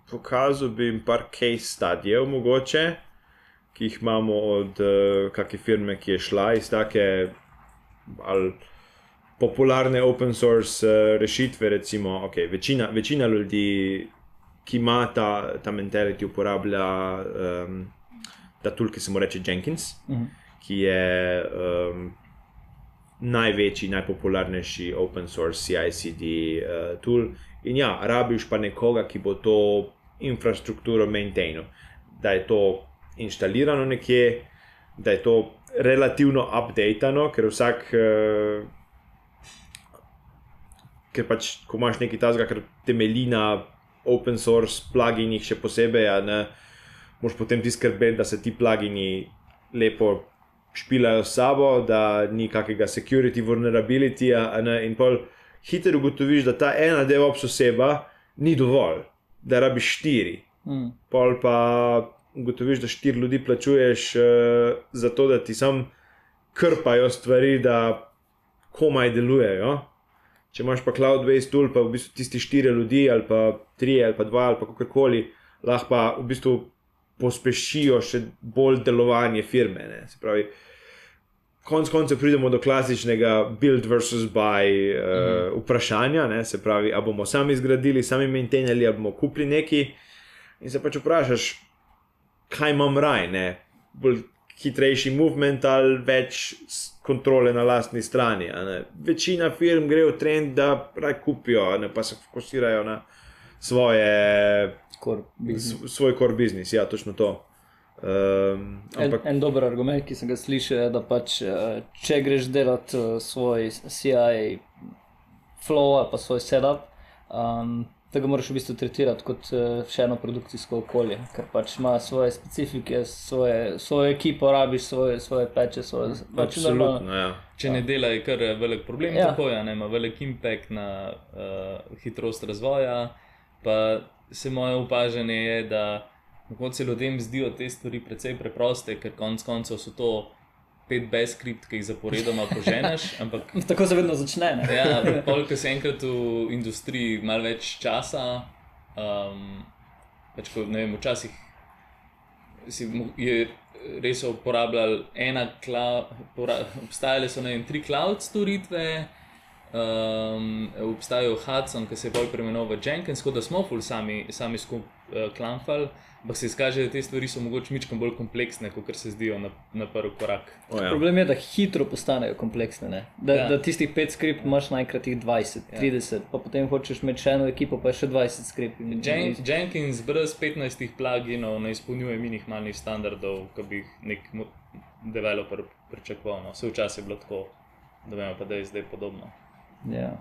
B: pokazal bi jim par case studijev, mogoče, ki jih imamo od uh, kakšne firme, ki je šla iz ali popularne open source uh, rešitve. Recimo, okay, večina, večina ljudi, ki ima ta, ta mentality, uporablja um, ta tool, ki se mu reče Jenkins,
A: Mhm.
B: ki je um, največji, najpopularnejši open source CI/CD uh, tool. In ja, rabiš pa nekoga, ki bo to infrastrukturo maintainil, da je to inštalirano nekje, da je to relativno updatano, ker vsak. Uh, Ker pač, ko imaš nekaj tasga, kar temelji na open source pluginih, še posebej, ne, moš potem ti skrbeti, da se ti plugini lepo špilajo s sabo, da ni kakega security vulnerability, ne, in pol hitro ugotoviš, da ta ena DevOps oseba ni dovolj, da rabiš štiri.
A: Mm.
B: Pol pa ugotoviš, da štiri ljudi plačuješ uh, za to, da ti sam krpajo stvari, da komaj delujejo. Če imaš pa cloud-based tool, pa v bistvu tisti štiri ljudi, ali pa tri, ali pa dva, ali pa kakorkoli, lahko pa v bistvu pospešijo še bolj delovanje firme. Ne. Se pravi, konec koncev pridemo do klasičnega build versus buy uh, mm. vprašanja. Ne. Se pravi, ali bomo sami zgradili, sami maintainili, ali bomo kupili neki. In se pač vprašaš, kaj imam raj, ne? bolj hitrejši movement ali več kontrole na lastni strani. Večina firm gre v trend, da raj kupijo, ne pa se fokusirajo na svoje,
A: Core
B: svoj core business. Ja, točno to. Um,
A: En,
B: ampak
A: en dober argument, ki sem ga slišal, je, da pač, eh, če greš delati eh, svoj CI flow ali pa svoj setup, um, da ga moraš v bistvu tretirati kot eh, še eno produkcijsko okolje, ker pač ima svoje specifike, svoje, svojo ekipo, rabiš svoje, svoje peče, svoje pač normalno-
B: absolutno. Ja.
C: Če ne dela, je kar velik problem,
A: Ja.
C: ja. tako je, ima velik impact na uh, hitrost razvoja. Pa se moje opažanje je, da se ljudem zdijo te stvari precej preproste, ker konec koncev so to pet best skript, ki jih zaporedoma poženeš, ampak
A: Tako se vedno začne. Ne?
C: Ja, pol, ko se enkrat v industriji malo več časa, um, pač ko, ne vem, včasih si, je res uporabljal ena, cloud, pora, obstajale so vem, tri cloud storitve, um, obstajal Hudson, ki se je bolj preimenoval v Jenkins, tako da smo ful sami, sami skupaj uh, klamfali. Ampak se izkaže, da te stvari so mogoče mičkam bolj kompleksne, kot se zdijo na, na prvi korak.
B: O, ja.
A: Problem je, da hitro postanejo kompleksne. Ne? Da,
C: Ja.
A: da tistih pet skript imaš naenkrat jih 20,
C: Ja.
A: 30, pa potem hočeš imeti še eno ekipo, pa še 20 skriptov.
C: Jen, Jenkins brez 15 pluginov ne izpolnjuje minimalnih standardov, ki bi jih nek developer pričakoval. No. Vse včasih je bilo tako, da vemo pa, da je zdaj podobno.
A: Ja.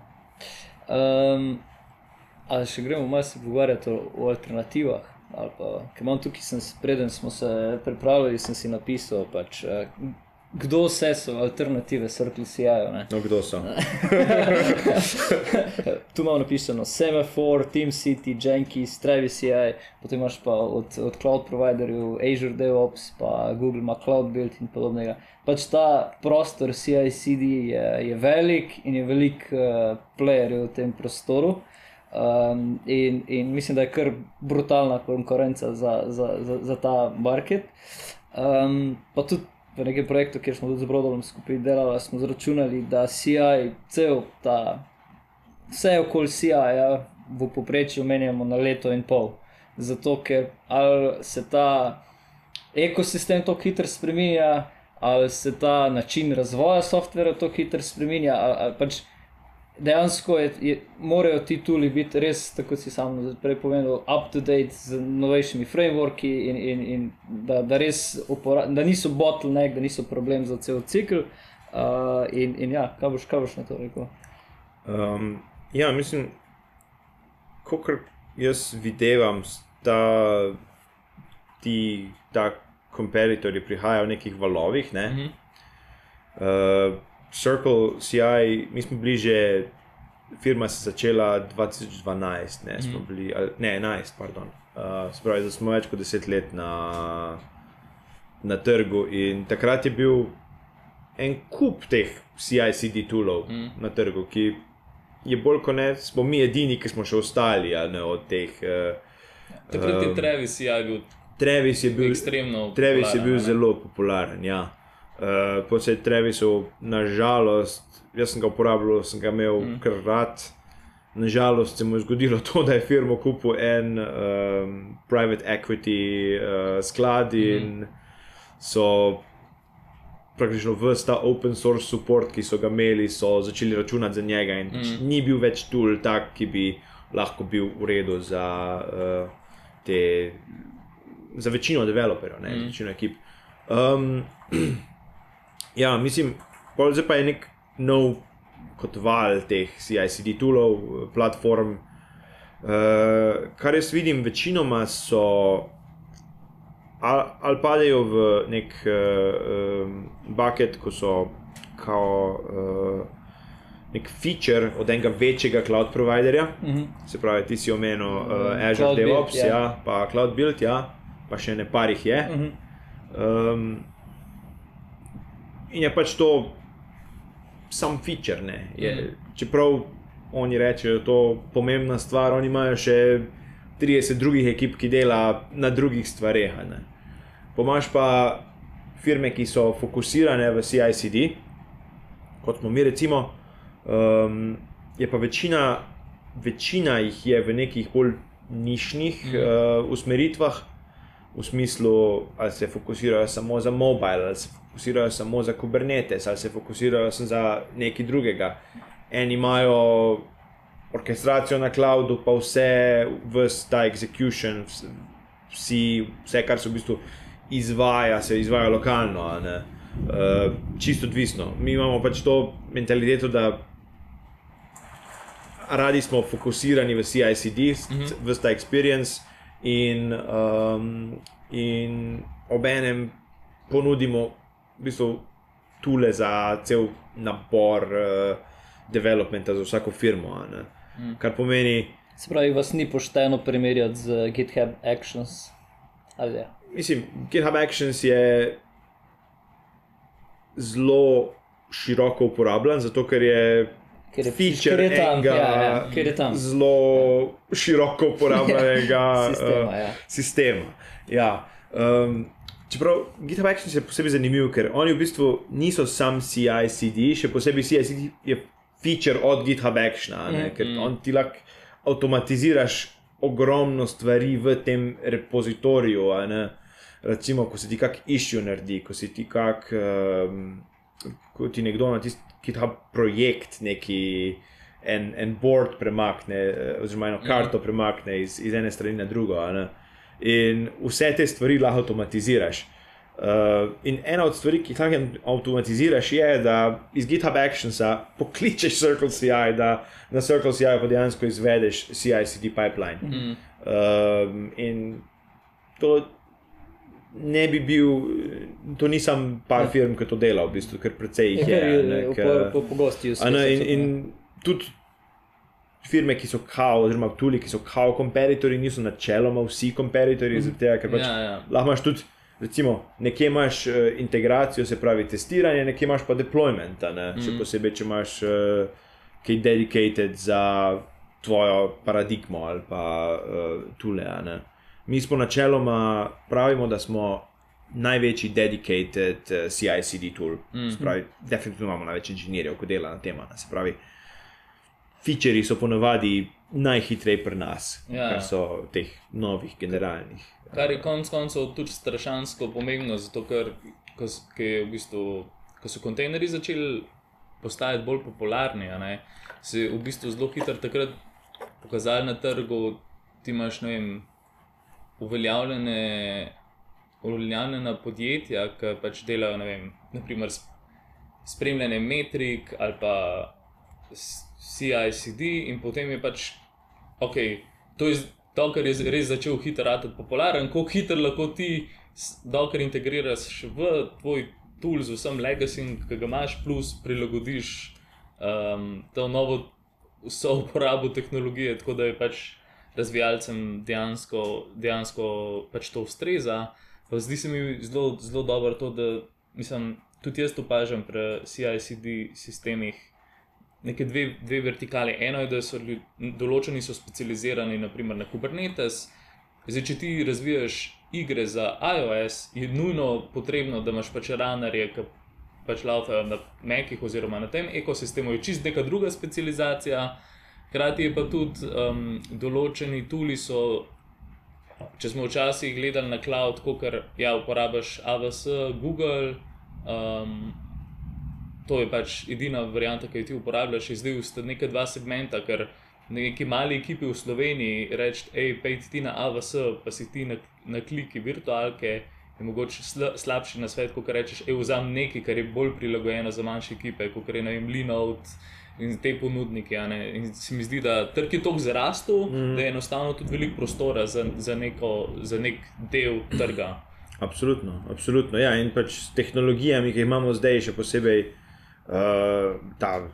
A: Um, ali še gremo malo se pogovarjati o, o alternativah? Ali Pa, ker imam tukaj, sem, preden smo se pripravljali, sem si napisal, pač, eh, kdo vse so alternative Circle CI-ju.
B: No, kdo so?
A: tu imamo napisano Semaphore, TeamCity, Jenkins, Travis CI, potem imaš pa od, od cloud providerjev Azure DevOps, pa Google ima Cloud Build in podobnega. Pač ta prostor CI/CD je, je velik in je velik uh, playerjev v tem prostoru. Um, in, in mislim, da je kar brutalna konkurenca za, za, za, za ta market. Um, pa tudi v nekem projektu, kjer smo tudi z Brodom skupaj delali, smo zračunali, da CI, cel ta, vse okoli CI-ja v povprečju menjamo na leto in pol. Zato, ker se ta ekosistem tako hitro spremenja, ali se ta način razvoja softvera tako hitro spremenja, ali, ali pač dejansko je, je, morajo ti tuli biti res, tako si sam prej povedal, up to date z novejšimi frameworki in, in, in da, da res upora, da niso bottleneck, da niso problem za cel cikl. Uh, in, in ja, kaj boš, kaj boš na to rekel?
B: Um, ja, mislim, kot jaz videvam, da ti ta kompetitorji prihajajo v nekih valovih. Ne?
C: Mhm.
B: Uh, Circle CI, mi smo bili že, firma se je začela 2012, ne, smo bili, ali, ne 11, pardon. Uh, se pravi, da smo več kot 10 let na, na trgu in takrat je bil en kup teh CI-CD toolov mm. na trgu, ki je bolj kot ne, smo mi edini, ki smo še ostali ne, od teh. Uh,
C: Takrat je
B: Um,
C: Travis ja, bil
B: Travis je bil,
C: ekstremno.
B: Travis je bil
C: ne?
B: zelo popularen. Ja. Uh, po vsej Travisu, nažalost, jaz sem ga uporabljal, sem ga imel mm. kar rad. Nažalost se mu je zgodilo to, da je firmo kupil en um, private equity uh, sklad in so praktično vse ta open source support, ki so ga imeli, so začeli računati za njega in mm. ni bil več tool tak, ki bi lahko bil v redu za uh, te, za večino developerjev, ne, mm. večino ekip. Um, ja, mislim, zdaj pa je nek nov kot val teh CI/CD toolov, platform. Uh, kar jaz vidim, večinoma so ali, ali padejo v nek uh, um, bucket, ko so kao, uh, nek feature od enega večjega cloud providerja.
A: Uh -huh.
B: Se pravi, ti si omenil uh, Azure
A: Cloud Build,
B: DevOps,
A: ja.
B: ja, pa Cloud Build, ja, pa še ne parih je.
A: Uh -huh.
B: Um, in je pač to sam feature. Ne, je,
C: Mhm.
B: čeprav oni rečejo, da je to pomembna stvar, oni imajo še 30 drugih ekip, ki dela na drugih stvareh. Pomaž pa firme, ki so fokusirane v CICD, kot smo mi, recimo, um, je pa večina, večina jih je v nekih bolj nišnih mm. uh, usmeritvah, v smislu, ali se fokusirajo samo za mobile, ali se fokusirajo samo za Kubernetes, ali se fokusirajo samo za nekaj drugega. Eni imajo orkestracijo na cloudu, pa vse, vse ta execution, vs- vsi, vse, kar se v bistvu izvaja, se izvaja lokalno. Uh, čisto odvisno. Mi imamo pač to mentaliteto, da radi smo fokusirani v CICD, mm -hmm. v ta experience, in, um, in obenem ponudimo v bistvu tule za cel nabor uh, developmenta za vsako firmo. a ne.
C: Mm.
B: Kar pomeni,
A: Se pravi, vas ni pošteno primerjati z GitHub Actions. Ali ja.
B: mislim, GitHub Actions je zelo široko uporabljen, zato ker je
A: Ker je,
B: feature
A: ker je tam,
B: enega
A: ja, ja, ker je tam.
B: zelo široko uporabljenega
A: Sistema, ja.
B: sistema. Ja. Um, čeprav GitHub Actions je posebej zanimiv, ker oni v bistvu niso sam CI/CD, še posebej CI/CD je feature od GitHub Actiona,
A: Mm,
B: ker
C: mm.
B: on ti lahko avtomatiziraš ogromno stvari v tem repozitoriju. Recimo, ko se ti kak issue naredi, ko si ti kak, um, ko ti nekdo na tisti GitHub projekt neki. En, en board premakne, eh, oziroma eno karto premakne iz, iz ene strani na drugo. ne. In vse te stvari lahko avtomatiziraš. Uh, in ena od stvari, ki jih lahko avtomatiziraš, je, da iz GitHub Actionsa pokličeš CircleCI, da na CircleCI pa dejansko izvedeš CI/CD pipeline.
C: Mm.
B: Um, in to ne bi bil, to nisem par firm, ki to dela, v bistvu, ker precej jih je. a ne, ker-
A: Pogosti
B: A ne, in, in tudi firme, ki so kao, oziroma tuli, ki so kao kompetitorji, niso načeloma vsi kompetitorji, mm. zato ker pač
C: Ja, ja.
B: lahko imaš tudi, recimo, nekje imaš uh, integracijo, se pravi testiranje, nekje imaš pa deployment, ne? še
C: Mhm.
B: posebej, če imaš uh, kaj dedicated za tvojo paradigmo ali pa uh, tule. Mi smo načeloma pravimo, da smo največji dedicated uh, CI/CD tool. Mm -hmm. Spravi, definitivno imamo največ inženirjev, ko dela na tem. Se pravi, featurei so ponavadi najhitreje pri nas,
C: Ja.
B: kar so teh novih generalnih.
C: Kar je konec koncev tudi strašansko pomembno, zato ker ko, ko v bistvu, ko so kontejnerji začeli postajati bolj popularni, ne, se je v bistvu zelo hitro takrat pokazali na trgu, ti imaš vem, uveljavljene. Uveljavljena podjetja, ki pač delajo, ne vem, naprimer spremljanje metrik ali pa CI/CD, in potem je pač, ok, to je z- Docker je res začel hitro rati popularen, kako hitro lahko ti Docker integriraš v tvoj tool z vsem legacy, ki ga imaš, plus prilagodiš um, to novo vso uporabo tehnologije, tako da je pač razvijalcem dejansko, dejansko pač to ustreza. Pa zdi se mi zelo, zelo dobro to, da mislim, tudi jaz opažam pri CI/CD sistemih neke dve, dve vertikali. Eno je, da so ljud, določeni so specializirani naprimer, na Kubernetes. Zdaj, če ti razvijaš igre za iOS, je nujno potrebno, da imaš pač runnerje, ki pač laufajo na Mekih oziroma na tem ekosistemu, je čist neka druga specializacija. Hkrati je pa tudi um, določeni tuli so. Če smo včasih gledali na cloud, kot ja, uporabiš AWS, Google, um, to je pač edina varianta, ki jo ti uporabljaš, zdaj sta neka dva segmenta, ker neki mali ekipi v Sloveniji reči, hej, pejdi ti na AWS, pa si ti na, na kliki virtualke, je mogoče sla, slabši na svet, kot rečeš, hej, vzam nekaj, kar je bolj prilagojeno za manjše ekipe, kot je ne vem, Linode. In te ponudnike. ne. In se mi zdi, da trg je tako zrastel, mm. da je enostavno tudi veliko prostora za, za, neko, za nek del trga.
B: Absolutno, absolutno. Ja, in pač s tehnologijami, ki jih imamo zdaj, še posebej uh, ta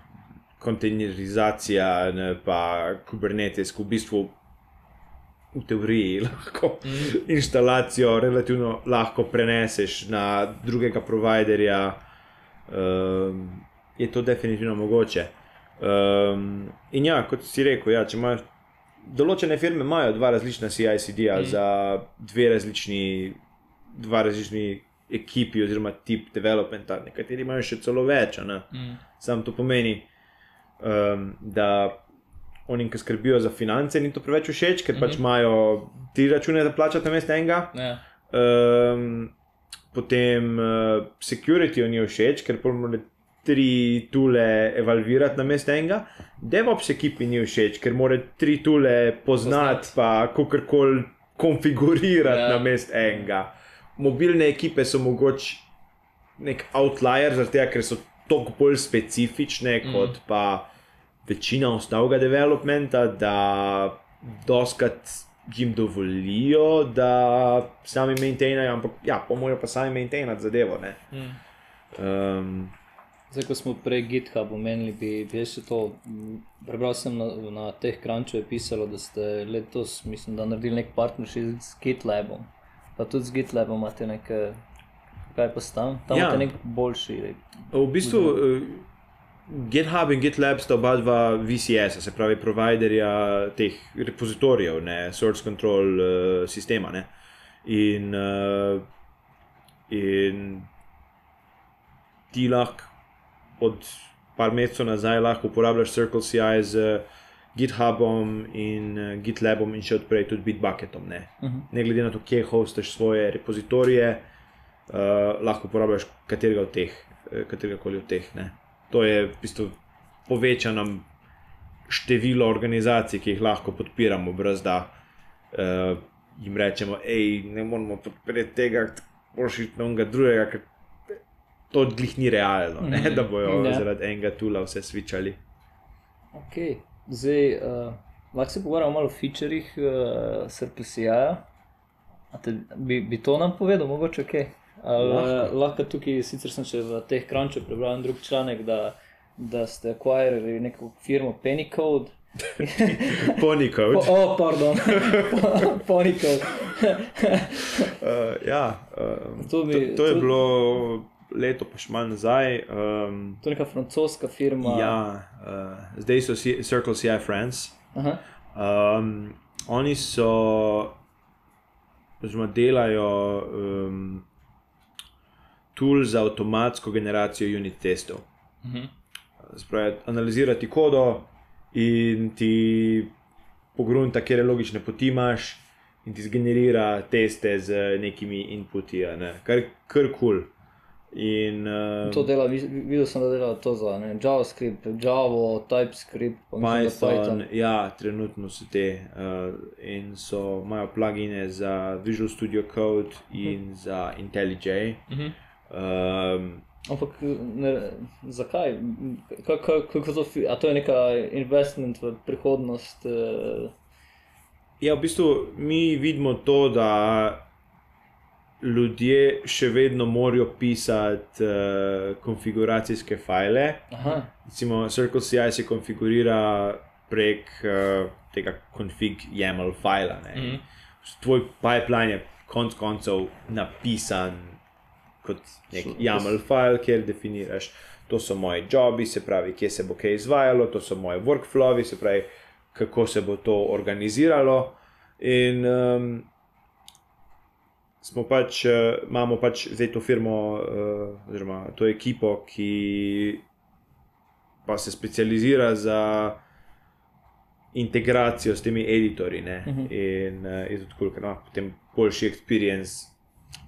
B: kontejnerizacija, ne, pa Kubernetes, ko v bistvu v teoriji lahko mm. instalacijo relativno lahko preneseš na drugega providerja, um, je to definitivno mogoče. Um, in ja, kot si rekel, ja, če imaš. Določene firme imajo dva različna CI/CD-ja mm. za dve različni dva različni ekipi oziroma tip developmenta, nekateri imajo še celo več.
C: Mm.
B: Sam to pomeni, um, da oni, ki skrbijo za finance, ni to preveč všeč, ker pač imajo tri račune za plačati na mestu enega.
C: Ja.
B: Um, potem uh, security ni všeč, ker mora tri tule evalvirati na mestu enega. DevOps ekipi ni všeč, ker mora tri tule poznati,
C: Poznati.
B: pa kakorkoli konfigurirati
C: Ja.
B: na mestu enega. Mobilne ekipe so mogoče nek outlier, tega, ker so toliko bolj specifične mm. kot pa večina ostalega developmenta, da doskrat jim dovolijo, da sami maintainajo, ampak ja, pomojo pa sami maintainati zadevo. ne.
C: Mm.
B: Um,
A: Zdaj, ko smo prej GitHub omenili, bi, bi še to prebral. Sem na, na teh kranču je pisalo, da ste letos, mislim, da naredili nek partnership z GitLabom. Pa tudi z GitLabom imate nekaj, kaj pa tam,
B: Ja.
A: imate nek boljši.
B: v bistvu uh, GitHub in GitLab sta oba dva VCS, se pravi, providerja teh repozitorijev, ne, source control uh, sistema. Ne. In, uh, in ti lahko od par mesecev nazaj uporabljaš Circle CI z GitHubom in uh, GitLabom in še odprej tudi Bitbucketom. Ne? Uh -huh. ne glede na to, kje hostaš svoje repozitorije, uh, lahko uporabljaš katerega od teh, katerega koli od teh. Ne? To je v bistvu povečano število organizacij, ki jih lahko podpiramo, brez da uh, jim rečemo, hej, ne moramo podpreti tega, boš šel na enega drugega, ker to odglih ni realno, mm -hmm. da bojo yeah. Ja. zaradi enega tula vse svičali.
A: Okay. Zdaj, uh, lahko se pogovarjamo malo o featurejih uh, SRPC-ja. Bi, bi to nam povedal, mogoče kaj? Okay. Lahko. lahko tukaj, sicer sem še v teh krančih prebral en drug članek, da, da ste akvirali neko firmo Pennycode.
B: Ponikov.
A: Po, oh, pardon, Ponikov.
B: uh, ja, um, to, bi, to, to je to... bilo leto, pa še malo nazaj. Um,
A: to je neka francoska firma.
B: Ja, uh, zdaj so C Circle CI France. Um, oni so, oziroma delajo um, tool za avtomatsko generacijo unit testov. Uh -huh. Spravi, analizirati kodo in ti pogrunta, kje logične poti imaš, in ti zgenerira teste z nekimi inputi, ne? kar kul. Cool. In, uh,
A: to dela, videl sem, da dela to za ne, JavaScript, Java, TypeScript,
B: Python, Python. Ja, trenutno so te uh, in so imajo plugine za Visual Studio Code in uh -huh. za IntelliJ. Uh -huh. um,
A: Ampak ne, zakaj? Kako to, a to je neka investment v prihodnost? Uh...
B: Ja, v bistvu mi vidimo to, da ljudje še vedno morajo pisati uh, konfiguracijske file. Recimo, Circle CI se konfigurira prek uh, tega config YAML fila. Mm -hmm. Tvoj pipeline je konec koncev napisan kot nek YAML file, kjer definiraš, to so moji jobi, se pravi, kje se bo kaj izvajalo, to so moji workflowi, se pravi, kako se bo to organiziralo. In um, smo pač, uh, imamo pač zdaj to firmo, uh, oziroma to ekipo, ki pa se specializira za integracijo s temi editorji. Uh mhm. -huh. In uh, je tudi tako, da no, potem boljši experience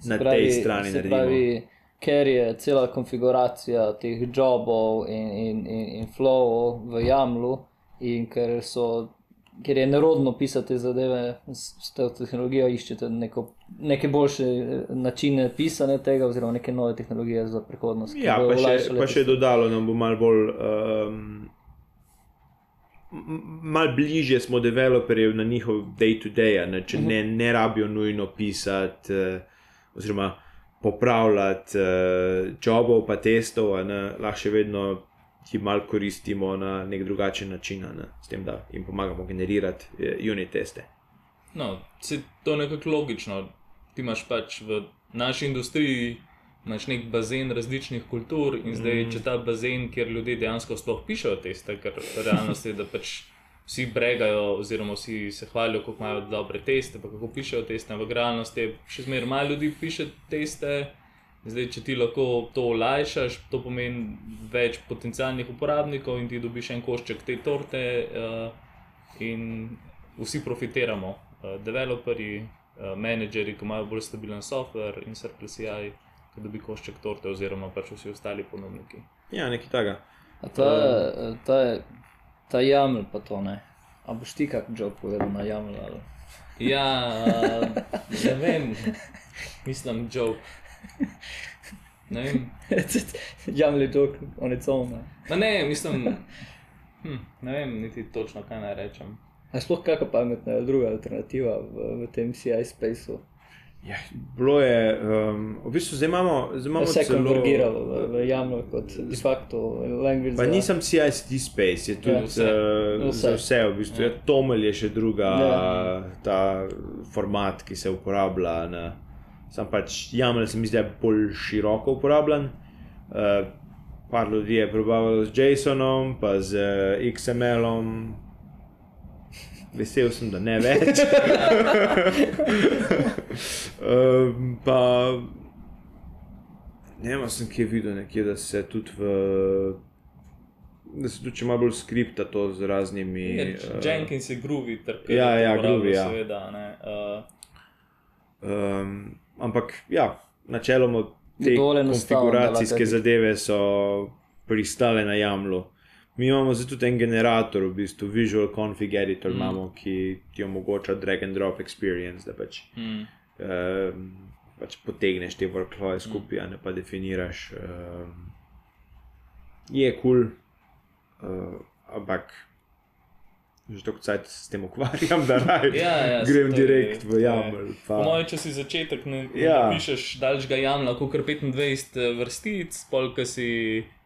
B: na pravi, tej strani naredimo.
A: Ker je cela konfiguracija teh jobov in, in, in, in flow v Jamlu, in ker so ker je nerodno pisati zadeve s to tehnologijo, iščete neko, neke boljše eh, načine pisanja tega, oziroma neke nove tehnologije za prihodnost.
B: Ja, pa še, pa še dodalo nam bo malo bolj. Um, Mal bližje smo developerji na njihov day-to-day, -day, če ne, ne rabijo nujno pisati, uh, oziroma popravljati uh, jobov, pa testov, lahko še vedno ki malo koristimo na nek drugačen način, ne? s tem, da jim pomagamo generirati uh, unit teste.
C: No, se to je nekako logično. Ti imaš pač v naši industriji nek bazen različnih kultur in zdaj, mm. če ta bazen, kjer ljudje dejansko sploh pišejo teste, ker realnost je, da pač. Vsi bregajo, oziroma vsi se hvalijo, kako imajo dobre teste, pa kako pišejo teste. V realnosti je še zmeraj malo ljudi, piše teste, Zdaj, če ti lahko to olajšaš, to pomeni več potencijalnih uporabnikov in ti dobiš en košček te torte, uh, in vsi profitiramo, uh, developerji, uh, menedžerji, ki imajo bolj stabilen software in SRPCI, ki dobi košček torte, oziroma pač vsi ostali ponudniki.
B: Ja, nekaj takega.
A: Ta, ta, ta jaml pa to ne. A boš ti kak job povedal na jaml? Ali?
C: Ja, uh, ne vem, mislim, joke. Ne vem.
A: Jamli dok, on je cel.
C: Ne, mislim, hm, ne vem niti točno, kaj naj rečem.
A: A sploh kakšna pametna druga alternativa v, v tem CI spaceu?
B: Ja, bilo je, um, v bistvu zdaj imamo, zdaj imamo
A: vse celo... konvergiralo v, v jamno kot de facto language.
B: Pa za... nisem CI-CD space, je tudi ja, vse. Uh, vse. vse, v bistvu. Ja. Tomel je še druga, ja. ta format, ki se uporablja. Na, Sam pač jamel se mi zdi bolj široko uporabljen. Uh, par ljudi je probavalo z JSON-om, pa z uh, eh, XML-om. Vesel sem, da ne več. uh, pa ne vem, sem kje videl, nekje, da se tudi v da se tudi malo bolj skripta to z raznimi.
C: Je,
B: eh,
C: Jenkins je groovy, ter
B: Ja, ja, groovy, ja.
C: Seveda, ne. Uh,
B: Um, ampak ja, načeloma te konfiguracijske zadeve so pristale na jamlu. Mi imamo zdaj tudi en generator, v bistvu Visual Config Editor, mm. imamo, ki ti omogoča drag and drop experience, da pač,
C: mm,
B: um, pač potegneš te workflowe skupaj, a ne pa definiraš. Um, je kul, cool, uh, ampak že tako cajt s tem ukvarjam, da raj,
C: Ja, ja,
B: grem
C: to je-
B: direkt v jaml. pa-
C: Po mojem, če si začetek, ne, ne
B: Ja.
C: ja. pišeš daljšega jamla, kot kar 25 vrstic, pol, ki si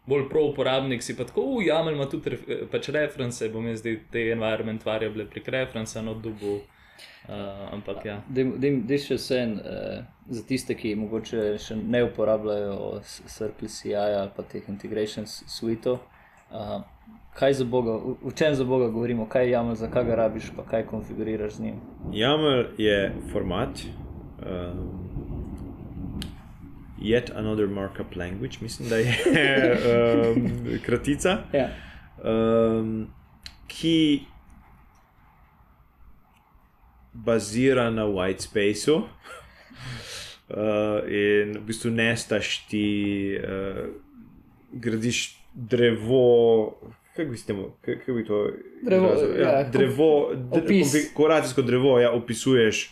C: bolj pro uporabnik, si pa tako, jaml ima tudi ref, pač reference, bom jaz zdaj te environment variable prek reference na dubu. Uh, ampak ja.
A: Dej še vse en, uh, za tiste, ki mogoče še ne uporabljajo Circle CI ali pa teh integration suite. Uh, kaj za Boga, v, čem za Boga govorimo, kaj je jamel, zakaj ga rabiš, pa kaj konfiguriraš z njim.
B: YAML je format, um, yet another markup language, mislim, da je um, kratica,
A: Ja.
B: um, ki bazira na white spaceu. Uh, in v bistvu nestaš ti, uh, gradiš drevo. Kako bi, s tem- kako kako bi to
A: Drevo,
B: izrazil?
A: ja,
B: ja, drevo, dre-
A: opis.
B: konfiguracijsko drevo ja, opisuješ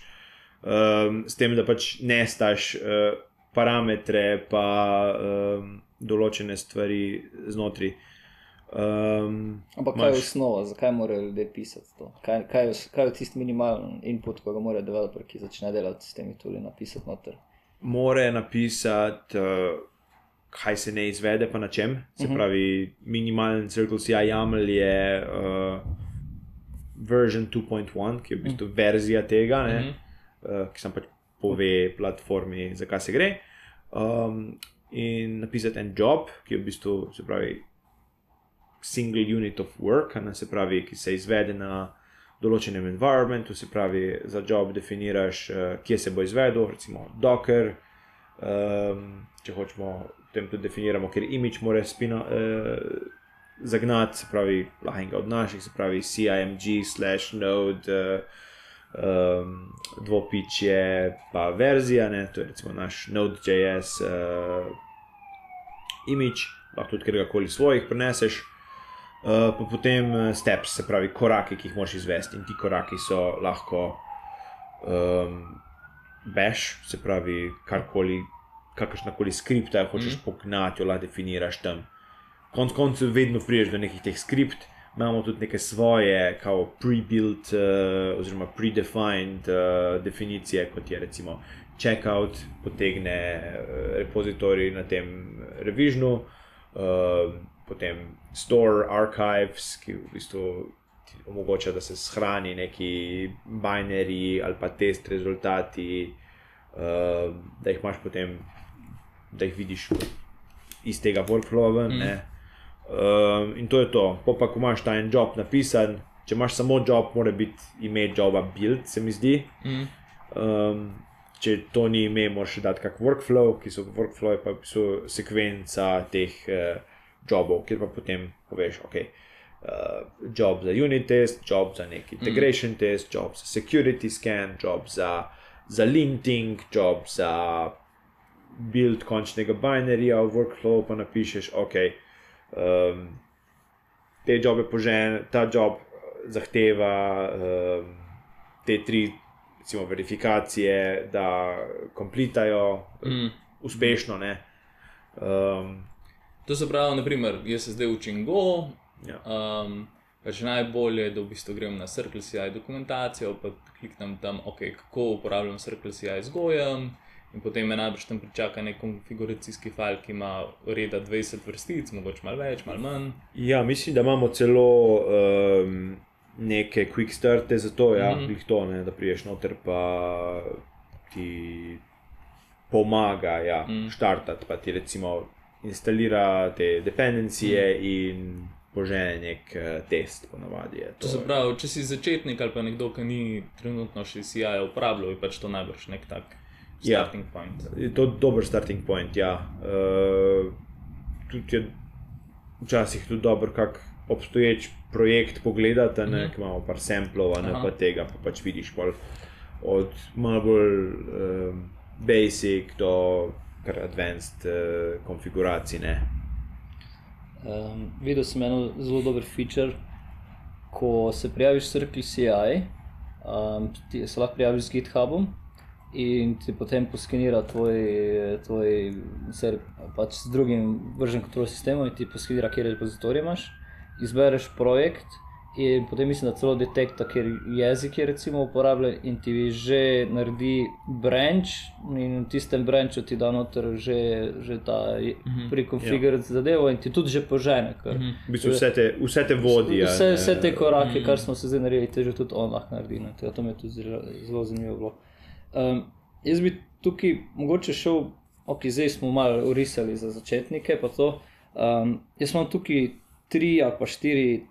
B: um, s tem, da pač nestaš uh, parametre, pa um, določene stvari znotraj. Um,
A: Ampak kaj je
B: imaš-
A: osnova, zakaj morajo ljudje pisati to? Kaj, kaj, je, kaj je tisti minimalen input, ko ga mora developer, ki začne delati s temi tuli, napisati noter?
B: more napisati, uh, kaj se ne izvede, pa na čem. Se uh -huh. pravi, minimalen Circle CI YAML je uh, version 2.1, ki je v bistvu uh -huh. verzija tega, ne, uh -huh. uh, ki sem pač pove platformi, zakaj se gre. Um, in napisati en job, ki je v bistvu, se pravi, single unit of work, ne se pravi, ki se izvede na določenem environmentu, se pravi, za job definiraš, uh, kje se bo izvedel, recimo Docker. Um, če hočemo, potem tudi definiramo, ker imič mora spino, uh, zagnati, se pravi, lahko enega od naših, se pravi, CIMG, slash node, uh, um, dvopič je pa verzija, ne, to je recimo naš Node.js uh, imič, lahko tudi kjerkoli svojih preneseš. Uh, pa potem eh, steps, se pravi, koraki, ki jih moraš izvesti, in ti koraki so lahko um, bash, se pravi, karkoli, kakršna koli skripta hočeš mm. pognati, jo lahko definiraš tam. Konec koncev, vedno priješ do nekih teh skript, imamo tudi neke svoje, kao pre-built, uh, oziroma predefined uh, definicije, kot je recimo checkout, potegne uh, repozitorij na tem revisionu. Uh, potem store archives, ki v bistvu omogoča, da se shrani neki binary ali pa test rezultati, uh, da jih imaš potem, da jih vidiš iz tega workflowa. Mm. Um, in to je to. Po pa, ko imaš ta en job napisan, če imaš samo job, mora biti ime joba build, se mi zdi.
C: Mm.
B: Um, če to ni ime, moraš dati kak workflow, ki so workflow, pa so sekvenca teh uh, jobov, kjer pa potem poveš, ok. Uh, job za unit test, job za neki integration mm. test, job za security scan, job za, za linting, job za build končnega binarija v workflow, pa napišeš, ok, um, te jobe požene, ta job zahteva um, te tri recimo, verifikacije, da komplitajo
C: Mm.
B: uspešno. Ne? Um,
C: To se pravi, naprimer, jaz se zdaj učim Go.
B: Ja.
C: Um, pač najbolje je, da v bistvu grem na Circle CI dokumentacijo, pa kliknem tam, okay, kako uporabljam Circle CI z Gojem. In potem me najbrž tam pričaka nek konfiguracijski file, ki ima reda 20 vrstic, mogoče malo več, malo manj.
B: ja, mislim, da imamo celo um, neke quick starte za to, ja, mm. to ne, da priješ noter, pa ti pomaga ja, mm. štartati, pa ti recimo instalira te dependencije mm. in požene nek uh, test, ponavadi
C: To
B: to.
C: se pravi, če si začetnik ali pa nekdo, ki ni trenutno še CI uporabljal, je pač to najbrž nek tak
B: Ja.
C: starting point.
B: Je to dober starting point. Ja. Uh, tudi je včasih tudi dobro, kak obstoječ projekt pogledati,
C: Mhm.
B: ki imamo par samplov, a ne
C: Aha.
B: pa tega, pa pač vidiš pol od malo bolj um, basic do kar advanced uh, konfiguracij. Ne.
A: Um, videl sem eno zelo dober feature, ko se prijaviš s Circle CI, um, ti se lahko prijaviš z GitHubom in ti potem poskenira tvoj, tvoj ser, pač s drugim version control sistemom in ti poskenira, kje repozitorije imaš, izbereš projekt in potem mislim, da celo detekta, ker jezik je recimo uporabljen in ti že naredi branch in v tistem branchu ti da noter že, že ta
C: Mhm.
A: prekonfigurati ja. zadevo in ti tudi že požene. Kar.
C: Mhm.
B: V bistvu vse te, vse te vodi. a
A: Vse, vse te korake,
C: Mhm.
A: kar smo se zdaj naredili, te že tudi on lahko naredi. ne. Tega- To mi je tudi zelo, zelo zanimivo. Bilo. Um, jaz bi tukaj mogoče šel, ok, zdaj smo malo urisali za začetnike. to. Um, jaz imam tukaj tri ali pa štiri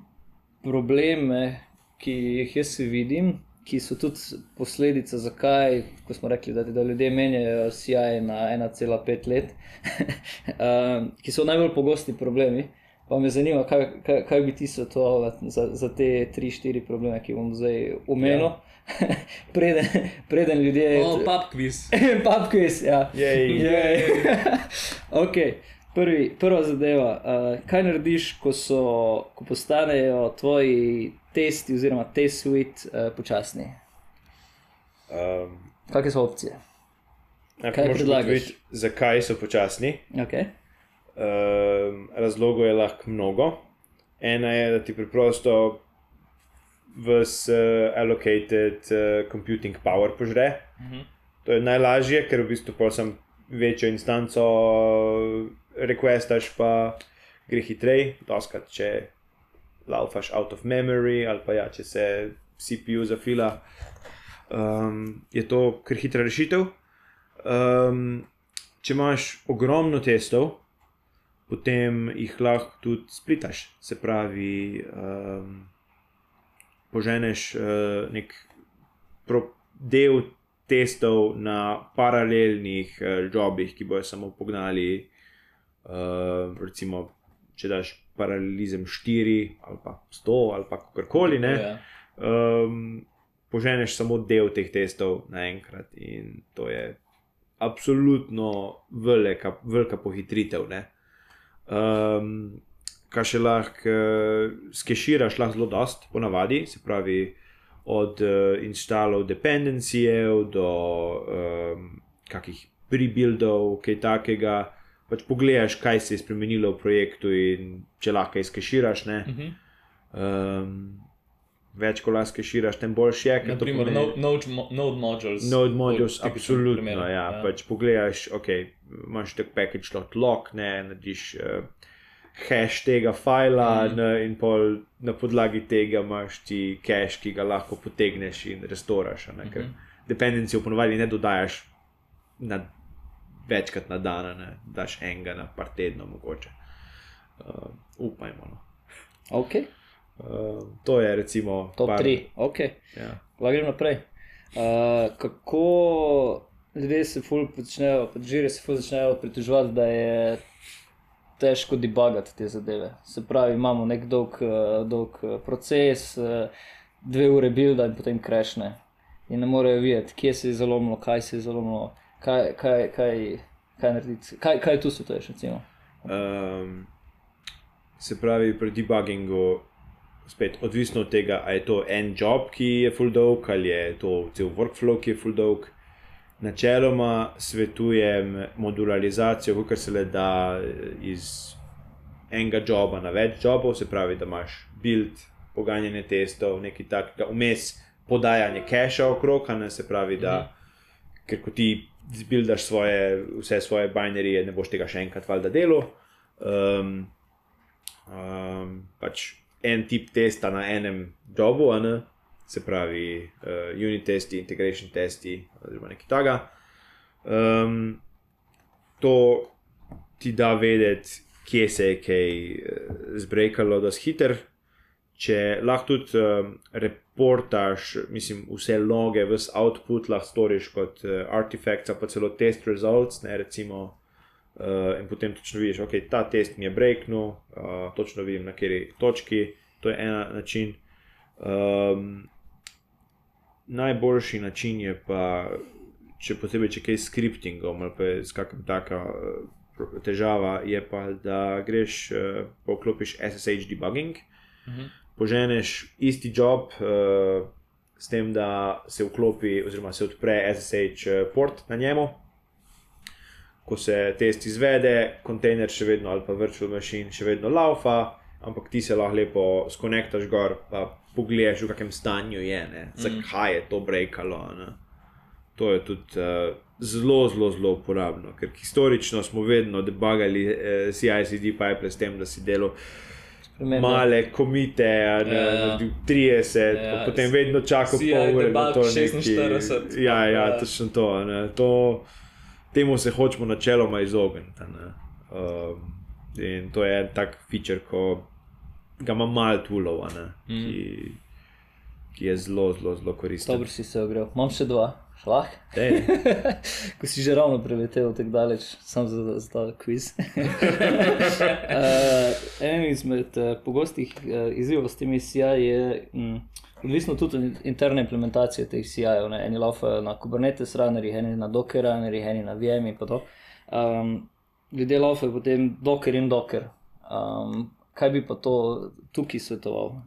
A: probleme, ki jih jaz vidim, ki so tudi posledica, zakaj, smo rekli, da, da ljudje menjajo CI na 1,5 let, um, ki so najbolj pogosti problemi. Pa me zanima, kaj, kaj, kaj bi ti svetoval za, za te tri, štiri probleme, ki bom zdaj omenil. Ja. preden, preden ljudje.
C: O, pub quiz.
A: Pub quiz, ja.
B: Jej.
A: Jej. okay. Prvi, prva zadeva, uh, kaj narediš, ko, so, ko postanejo tvoji testi oziroma test suite uh, počasni?
B: Um,
A: Kakšne so opcije?
B: najprej
A: Kaj predlagaš?
B: Zakaj so počasni?
A: Okay.
B: Um, razlogov je lahko mnogo. Ena je, da ti preprosto vse uh, allocated uh, computing power požre.
C: Mhm.
B: To je najlažje, ker v bistvu pol sem večjo instanco requestaš, pa gre hitreje. Doskrat, če laufaš out of memory ali pa ja, če se CPU zafila, um, je to kar hitra rešitev. Um, če imaš ogromno testov, potem jih lahko tudi splitaš. Se pravi, um, poženeš uh, nek del testov na paralelnih uh, jobih, ki bojo samo pognali. Uh, recimo, če daš paralelizem 4 ali pa 100 ali pa kakorkoli, ne, um, poženeš samo del teh testov naenkrat in to je absolutno velika, velika pohitritev. Ne. Um, kar še lahko uh, skeširaš, lahko zelo dost, ponavadi, se pravi od uh, instalov dependencijev do um, kakih prebuildov, kaj takega. Pač pogledaš, kaj se je spremenilo v projektu, in če lahko kaj skeširaš. Ne.
C: Mhm.
B: Um, več, ko lahko skeširaš, tem boljš je.
C: Naprimer,
B: pomeni-
C: node, node, node modules.
B: Node modules, absolutno.
C: primer,
B: Ja, ja. Pač pogledaš, ok, imaš tak package dot log, ne, narediš uh, hash tega fila mm. ne, in pol na podlagi tega imaš ti cache, ki ga lahko potegneš in restoraš. a Ne, ker
C: Mhm.
B: dependencijo ponovadi ne dodajaš na, večkrat na dan, ne, daš enega na par tednov mogoče. Uh, upajmo. No.
A: Okay.
B: Uh, to je recimo
A: Top
B: par-
A: 3, ok.
B: Ja.
A: Lahko grem naprej. Uh, kako ljudje se ful začnejo, pač žiri se ful začnejo pritoževati, da je težko debugati te zadeve. Se pravi, imamo nek dolg, uh, dolg eh, proces, uh, dve ure builda in potem krešne. In ne morejo videti, kje se je zalomilo, kaj se je zalomilo, kaj, kaj, kaj, kaj narediti, kaj, kaj tu svetuješ. Recimo.
B: Um, se pravi, pri debuggingu, spet odvisno od tega, ali je to en job, ki je full dolg, ali je to cel workflow, ki je full dolg. Načeloma svetujem modularizacijo, kar se le da iz enega joba na več jobov, se pravi, da imaš build, poganjanje testov, nekaj takega, vmes podajanje cache okrog, ne se pravi, da ker ko ti zbildaš svoje, vse svoje binarije, ne boš tega še enkrat valjda delo. Um, um, pač en tip testa na enem jobu, ne, se pravi, uh, unit testi, integration testi, oziroma nekaj takega. Um, to ti da vedeti, kje se je kaj uh, zbrekalo, da si hiter. Če lahko tudi um, reportaš, mislim, vse loge, vse output lahko storiš kot uh, artefakt, pa celo test results, ne recimo Uh, in potem točno vidiš, ok, ta test mi je breaknul, uh, točno vidim na kateri točki, to je en način. Um, najboljši način je pa, če posebej če kaj s skriptingom ali pa s kakšnim taka uh, težava, je pa, da greš, uh, poklopiš SSH debugging,
C: Mhm.
B: poženeš isti job. Uh, S tem, da se vklopi, oziroma se odpre SSH port na njemu, ko se test izvede, kontejner še vedno ali pa virtual machine še vedno laufa, ampak ti se lahko lepo skonektaš gor, pa pogledaš, v kakšnem stanju je, ne? zakaj je to brekalo. Ne? To je tudi uh, zelo, zelo, zelo uporabno, ker historično smo vedno debagali uh, CICD pipe s tem, da si delal
A: Spremembe.
B: male komite, ne,
C: Ja.
B: naredil 30,
C: Ja,
B: pa potem vedno čakal pol ure. na
C: debug
B: to neki-
C: 46,
B: Ja, ja,
C: ja.
B: točno to. Ne, to temu se hočemo načeloma izogniti. ne. Um, in to je en tak feature, ko ga ima malo tulov, a ne,
C: Mm.
B: ki, ki je zelo, zelo, zelo koristen.
A: Dobro si se ogrel. Imam še dva.
B: Dej,
A: Ko si že ravno preletel tako daleč, sam za, za ta kviz. uh, en izmed uh, pogostih uh, izzivov s temi CI je mm, odvisno tudi od interne implementacije teh CI-jev. Eni laufajo na Kubernetes runnerjih, eni na Docker runnerjih, eni na VM in to. Um, ljudje laufajo potem Docker in Docker. Um, kaj bi pa to tukaj svetoval?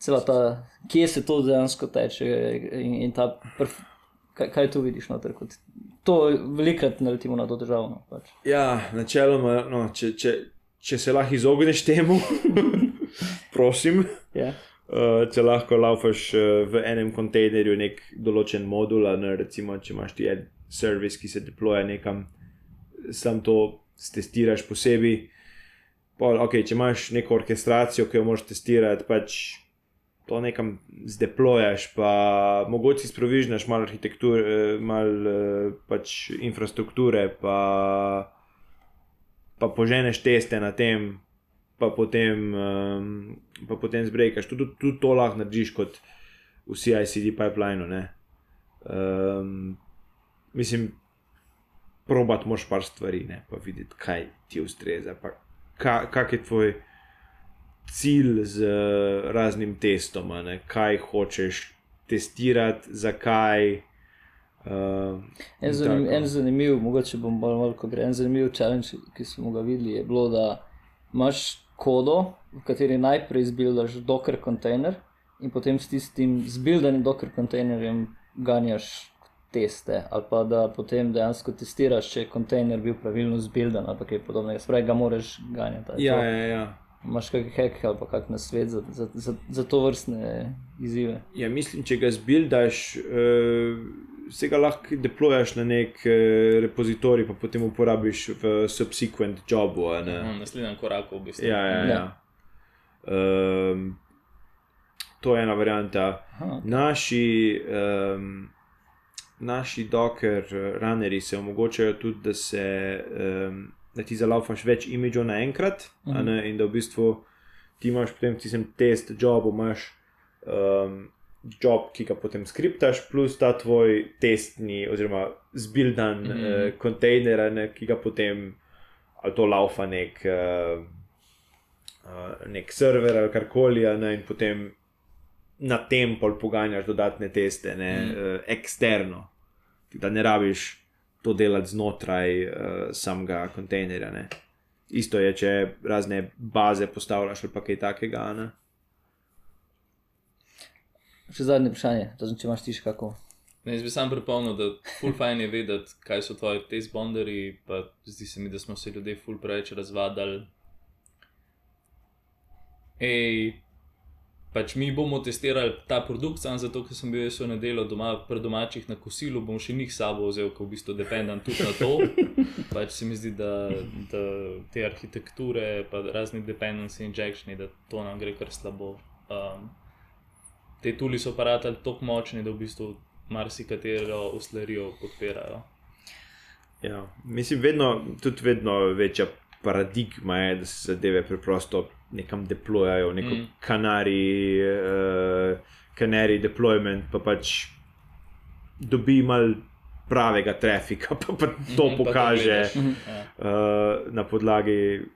A: Cela ta, kje se to dejansko teče in, in ta, prf, kaj, kaj tu vidiš noter? Kot, to velikrat naletimo na to državo. No, pač.
B: ja, načeloma, no, če, če, če se lahko izogneš temu, prosim.
A: ja.
B: Uh, če lahko laufaš uh, v enem kontejnerju nek določen modul, ne recimo, če imaš ti en servis, ki se deploja nekam, sam to testiraš posebej. Pol, okay, če imaš neko orkestracijo, ki jo moraš testirati, pač to nekam zdeplojaš, pa mogoče sprovižnaš malo arhitekture, eh, malo eh, pač infrastrukture, pa, pa poženeš teste na tem, pa potem, um, pa potem zbrejkaš. Tudi, tudi to lahko narediš kot v CICD pipelineu. ne. Um, mislim, probat moraš par stvari, ne, pa videti, kaj ti ustreza, pa ka, kak je tvoj cilj z uh, raznim testom, ne, kaj hočeš testirati, zakaj. Uh,
A: En, zanim, en zanimiv, mogoče bom bolj malo gre, en zanimiv challenge, ki smo ga videli, je bilo, da imaš kodo, v kateri najprej zbildaš Docker kontejner in potem s tistim zbildanim Docker kontejnerjem ganjaš teste, ali pa da potem dejansko testiraš, če je kontejner bil pravilno zbildan ali pa kaj podobnega. Spravi ga moraš ganjati.
B: ja,
A: to-
B: ja, ja.
A: Imaš kakšen hack ali pa kak na svet za, za, za, za to vrstne izzive.
B: Ja, mislim, če ga zbildaš, uh, se ga lahko deployaš na nek uh, repozitorij, pa potem uporabiš v subsequent jobu. a ne.
C: Na naslednjem koraku v bistvu.
B: Ja, ja, ja.
A: Ja.
B: Um, to je ena varianta.
A: Aha.
B: Naši, um, naši docker eh, runnerji se omogočajo tudi, da, se, um, da ti zalaufaš več imidžov naenkrat, uh
A: Mhm.
B: -huh. in da v bistvu ti imaš potem tistem test jobu, imaš um, job, ki ga potem skriptaš, plus ta tvoj testni oziroma zbildan mm
C: Mhm.
B: -hmm. uh, kontejner, ne, ki ga potem ali to laufa nek. Uh, Uh, nek server ali karkoli, ne, in potem na tem pol poganjaš dodatne teste, ne, mm. uh, eksterno, da ne rabiš to delati znotraj uh, samega kontejnerja. Ne. Isto je, če razne baze postavljaš ali pa kaj takega. Ne.
A: Še zadnje vprašanje, to znači, če imaš tiš kako.
C: Ne, jaz bi sam pripomnil, da ful fajn je vedeti, kaj so tvoji test bonderi, pa zdi se mi, da smo se ljudje ful preveč razvadali. Ej, pač mi bomo testirali ta produkt, samo zato, ker sem bil jaz v nedeljo doma, pri domačih na kosilu, bom še njih sabo vzel, ker v bistvu dependam tudi na to. Pač se mi zdi, da, da te arhitekture, pa razni dependency injectioni, da to nam gre kar slabo. Um, te tuli so aparati tako močni, da v bistvu marsikatero uslerijo podpirajo.
B: Ja, mislim, vedno, tudi vedno večja paradigma je, da se zadeve preprosto nekam deployajo, neko mm.
C: Mm.
B: kanari, uh, canary deployment, pa pač dobi mal pravega trafika, pa, pa to
C: pa to
B: pokaže
C: gledaš. Ja.
B: uh, na podlagi,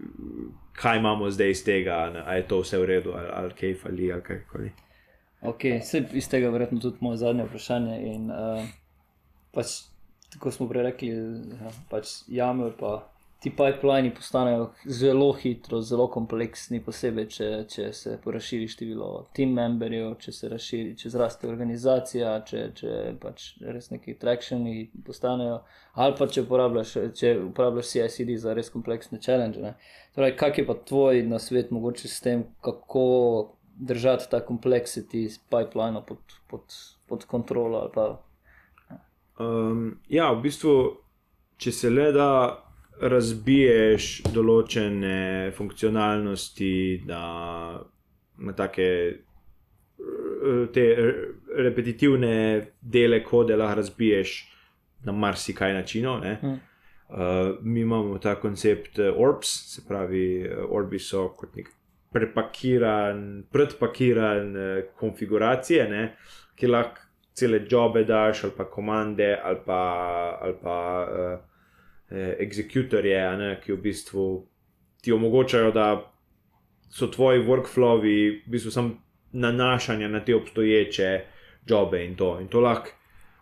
B: kaj imamo zdaj iz tega, ali je to vse v redu, ali, ali kaj fali, ali kaj.
A: Ok, se iz tega verjetno tudi moje zadnje vprašanje. In, uh, pač, tako smo prej rekli, ja, pač jame pa ti pipelini postanejo zelo hitro, zelo kompleksni, posebej, če, če se poraširi število team memberjev, če se razširi, če zraste organizacija, če, če pač res neki trakšni postanejo, ali pa če uporabljaš, če uporabljaš CICD za res kompleksne challenge. Ne. Torej, kak je pa tvoj nasvet mogoče s tem, kako držati ta kompleksiti pipeline pod, pod, pod kontrolo ali pa
B: Um, ja, v bistvu, če se le da razbiješ določene funkcionalnosti na, na take eh, te repetitivne dele kode, lahko razbiješ na marsikaj načinov. ne.
A: Hm.
B: Uh, mi imamo ta koncept eh, orbs, se pravi, eh, orbi so kot nek prepakiran, predpakiran eh, konfiguracije, ne, ki lahko cele jobe daš, ali pa komande, ali pa, ali pa uh, executorje, ne, ki v bistvu ti omogočajo, da so tvoji workflowi v bistvu samo nanašanja na te obstoječe jobe in to. In to lahko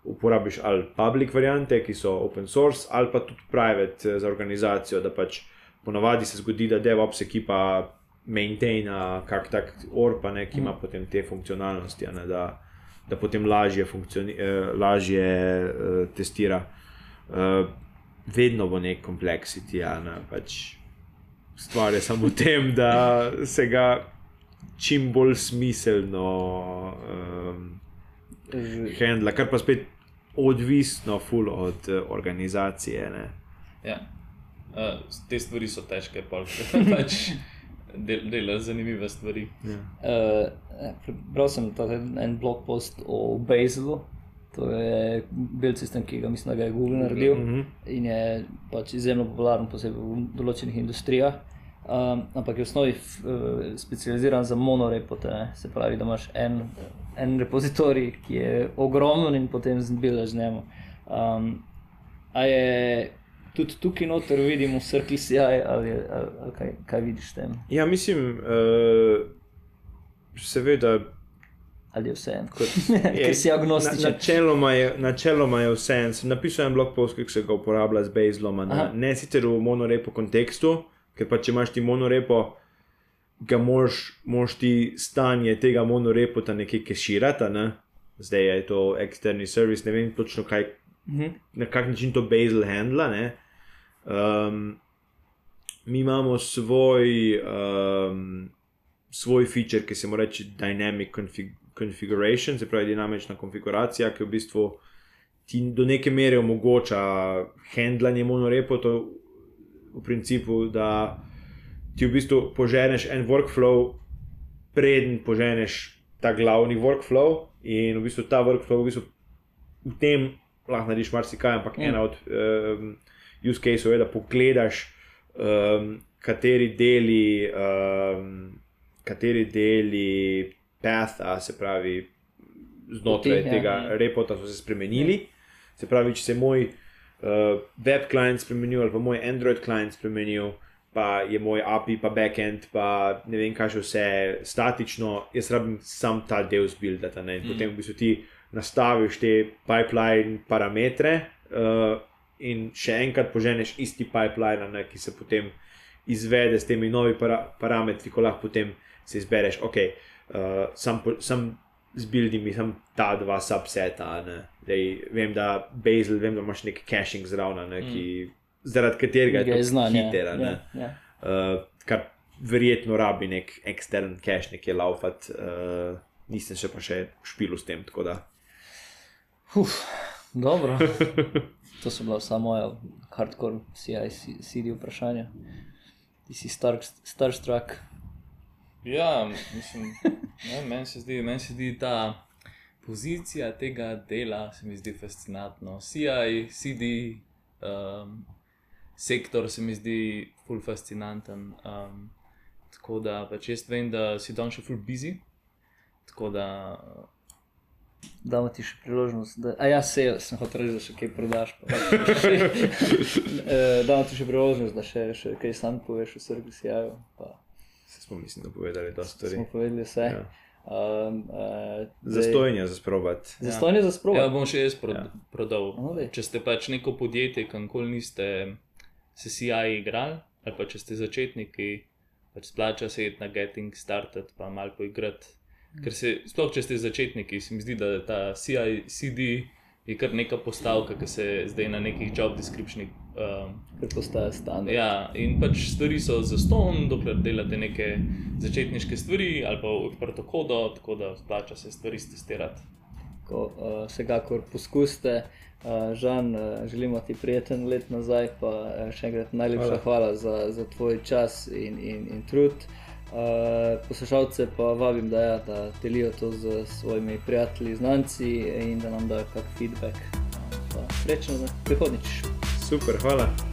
B: uporabiš ali public variante, ki so open source, ali pa tudi private eh, za organizacijo, da pač ponavadi se zgodi, da DevOps ekipa maintaina kak tak orpa, ne, ki ima potem te funkcionalnosti, ne, da, da potem lažje, funkcioni- eh, lažje eh, testira. Eh, vedno bo nek kompleksiti, a ne, pač stvar je samo v tem, da se ga čim bolj smiselno um, handla, kar pa spet odvisno ful od uh, organizacije. Ne.
C: Ja. Uh, te stvari so težke, pa pač del, delaš zanimive stvari.
A: Uh, Prebral sem ta en blog post o Bazilu. To je bil sistem, ki ga mislim, da ga je Google naredil
B: Mhm.
A: in je pač izjemno popularen, posebej v določenih industrijah. Um, ampak je v osnovi eh, specializiran za monorepote, ne. se pravi, da imaš en, en repozitorij, ki je ogromen in potem zbilaš z njim. Um, a je tudi tukaj noter vidimo Circle CI ali, ali, ali kaj, kaj vidiš s tem?
B: Ja, mislim, uh, seveda.
A: Ali je vse en, ker si agnostičen.
B: Na, načeloma, je, načeloma je vse en. Sem napisal en blog post, ki se ga uporablja z Bazelom, ne, ne sicer v monorepo kontekstu, ker pa če imaš ti monorepo, ga moš, moš ti stanje tega monorepota nekje keširati, ne? zdaj je to eksterni servis, ne vem točno kaj,
A: Mhm.
B: na kak način to Bazel handla. ne. Um, mi imamo svoj, um, svoj feature, ki se mu reče Dynamic config Configuration, se pravi dinamična konfiguracija, ki v bistvu ti do neke mere omogoča handlanje monorepotov, v principu, da ti v bistvu poženeš en workflow, preden poženeš ta glavni workflow, in v bistvu ta workflow v, bistvu v tem lahko narediš marsikaj, ampak
A: Mm.
B: ena od um, use cases je, da pogledaš, um, kateri deli, um, kateri deli patha, se pravi, znotraj
A: Poti, ja,
B: tega
A: ja.
B: repota so se spremenili. Se pravi, če se moj uh, web klient spremenil ali pa moj Android klient spremenil, pa je moj API, pa backend, pa ne vem, kaj še vse statično, jaz rabim sam ta del zbildati. ne. In potem v bistvu ti nastaviš te pipeline parametre uh, in še enkrat poženeš isti pipeline, a ne, ki se potem izvede s temi novimi para parametri, ko lahko potem se izbereš, ok, uh, sam, po- sam zbildi mi sam ta dva subseta. Zdaj, vem, da Bazel, vem, da imaš nek caching zraven, ne, ki, zaradi katerega je to
A: znan, ja.
B: hiter. a ne.
A: Ja, ja.
B: Uh, kar verjetno rabi nek ekstern cache, nekje laufat. Uh, nisem še pa še špil s tem, tako da.
A: Uf, dobro. To so bila vsa moja hardcore CI-CD vprašanja. Ti si star, starstruck.
C: Ja, mislim, ne, meni se, zdi- meni se zdi ta pozicija tega dela, se mi zdi fascinantno. CI, CD, um, sektor se mi zdi full fascinanten. Um, tako da pač jaz vem, da si dan še full busy. Tako da
A: Damo ti še priložnost, da. A ja, se sem hotel reči, da še kaj prodaš. pa pač Eh, Damo ti še priložnost, da še, še kaj sam poveš v servicijaju.
B: Se smo, mislim, da povedali to stvari.
A: Smo povedali vse.
B: Ja.
A: Um, uh,
B: Zastojnje za sprovat.
A: Zastojne za
C: Ja,
A: spravo.
C: bom še jaz prod,
B: Ja.
C: ja. prodal.
A: No, daj.
C: če ste pač neko podjetje, kamkoli niste se CI igrali, ali pa če ste začetniki, pač splača se iti na Getting Started, pa malo poigrati. Ker se, sploh če ste začetniki, se mi zdi, da ta CI, CD je kar neka postavka, ki se zdaj na nekih job descriptionih. Um,
A: Ker postaje standard.
C: ja, in pač stvari so za ston, dokler delate neke začetniške stvari ali pa odprto kodo, tako da splača se stvari testirati.
A: Ko, uh, vsekakor poskusite. Uh, Žan, uh, želimo ti prijeten let nazaj, pa uh, še enkrat najlepša hvala, hvala za, za tvoj čas in, in, in trud. Uh, poslušalce pa vabim, da, ja, da delijo to z svojimi prijatelji, znanci in da nam dajo kak feedback. Pa srečno za prihodnjič.
B: Super, hvala.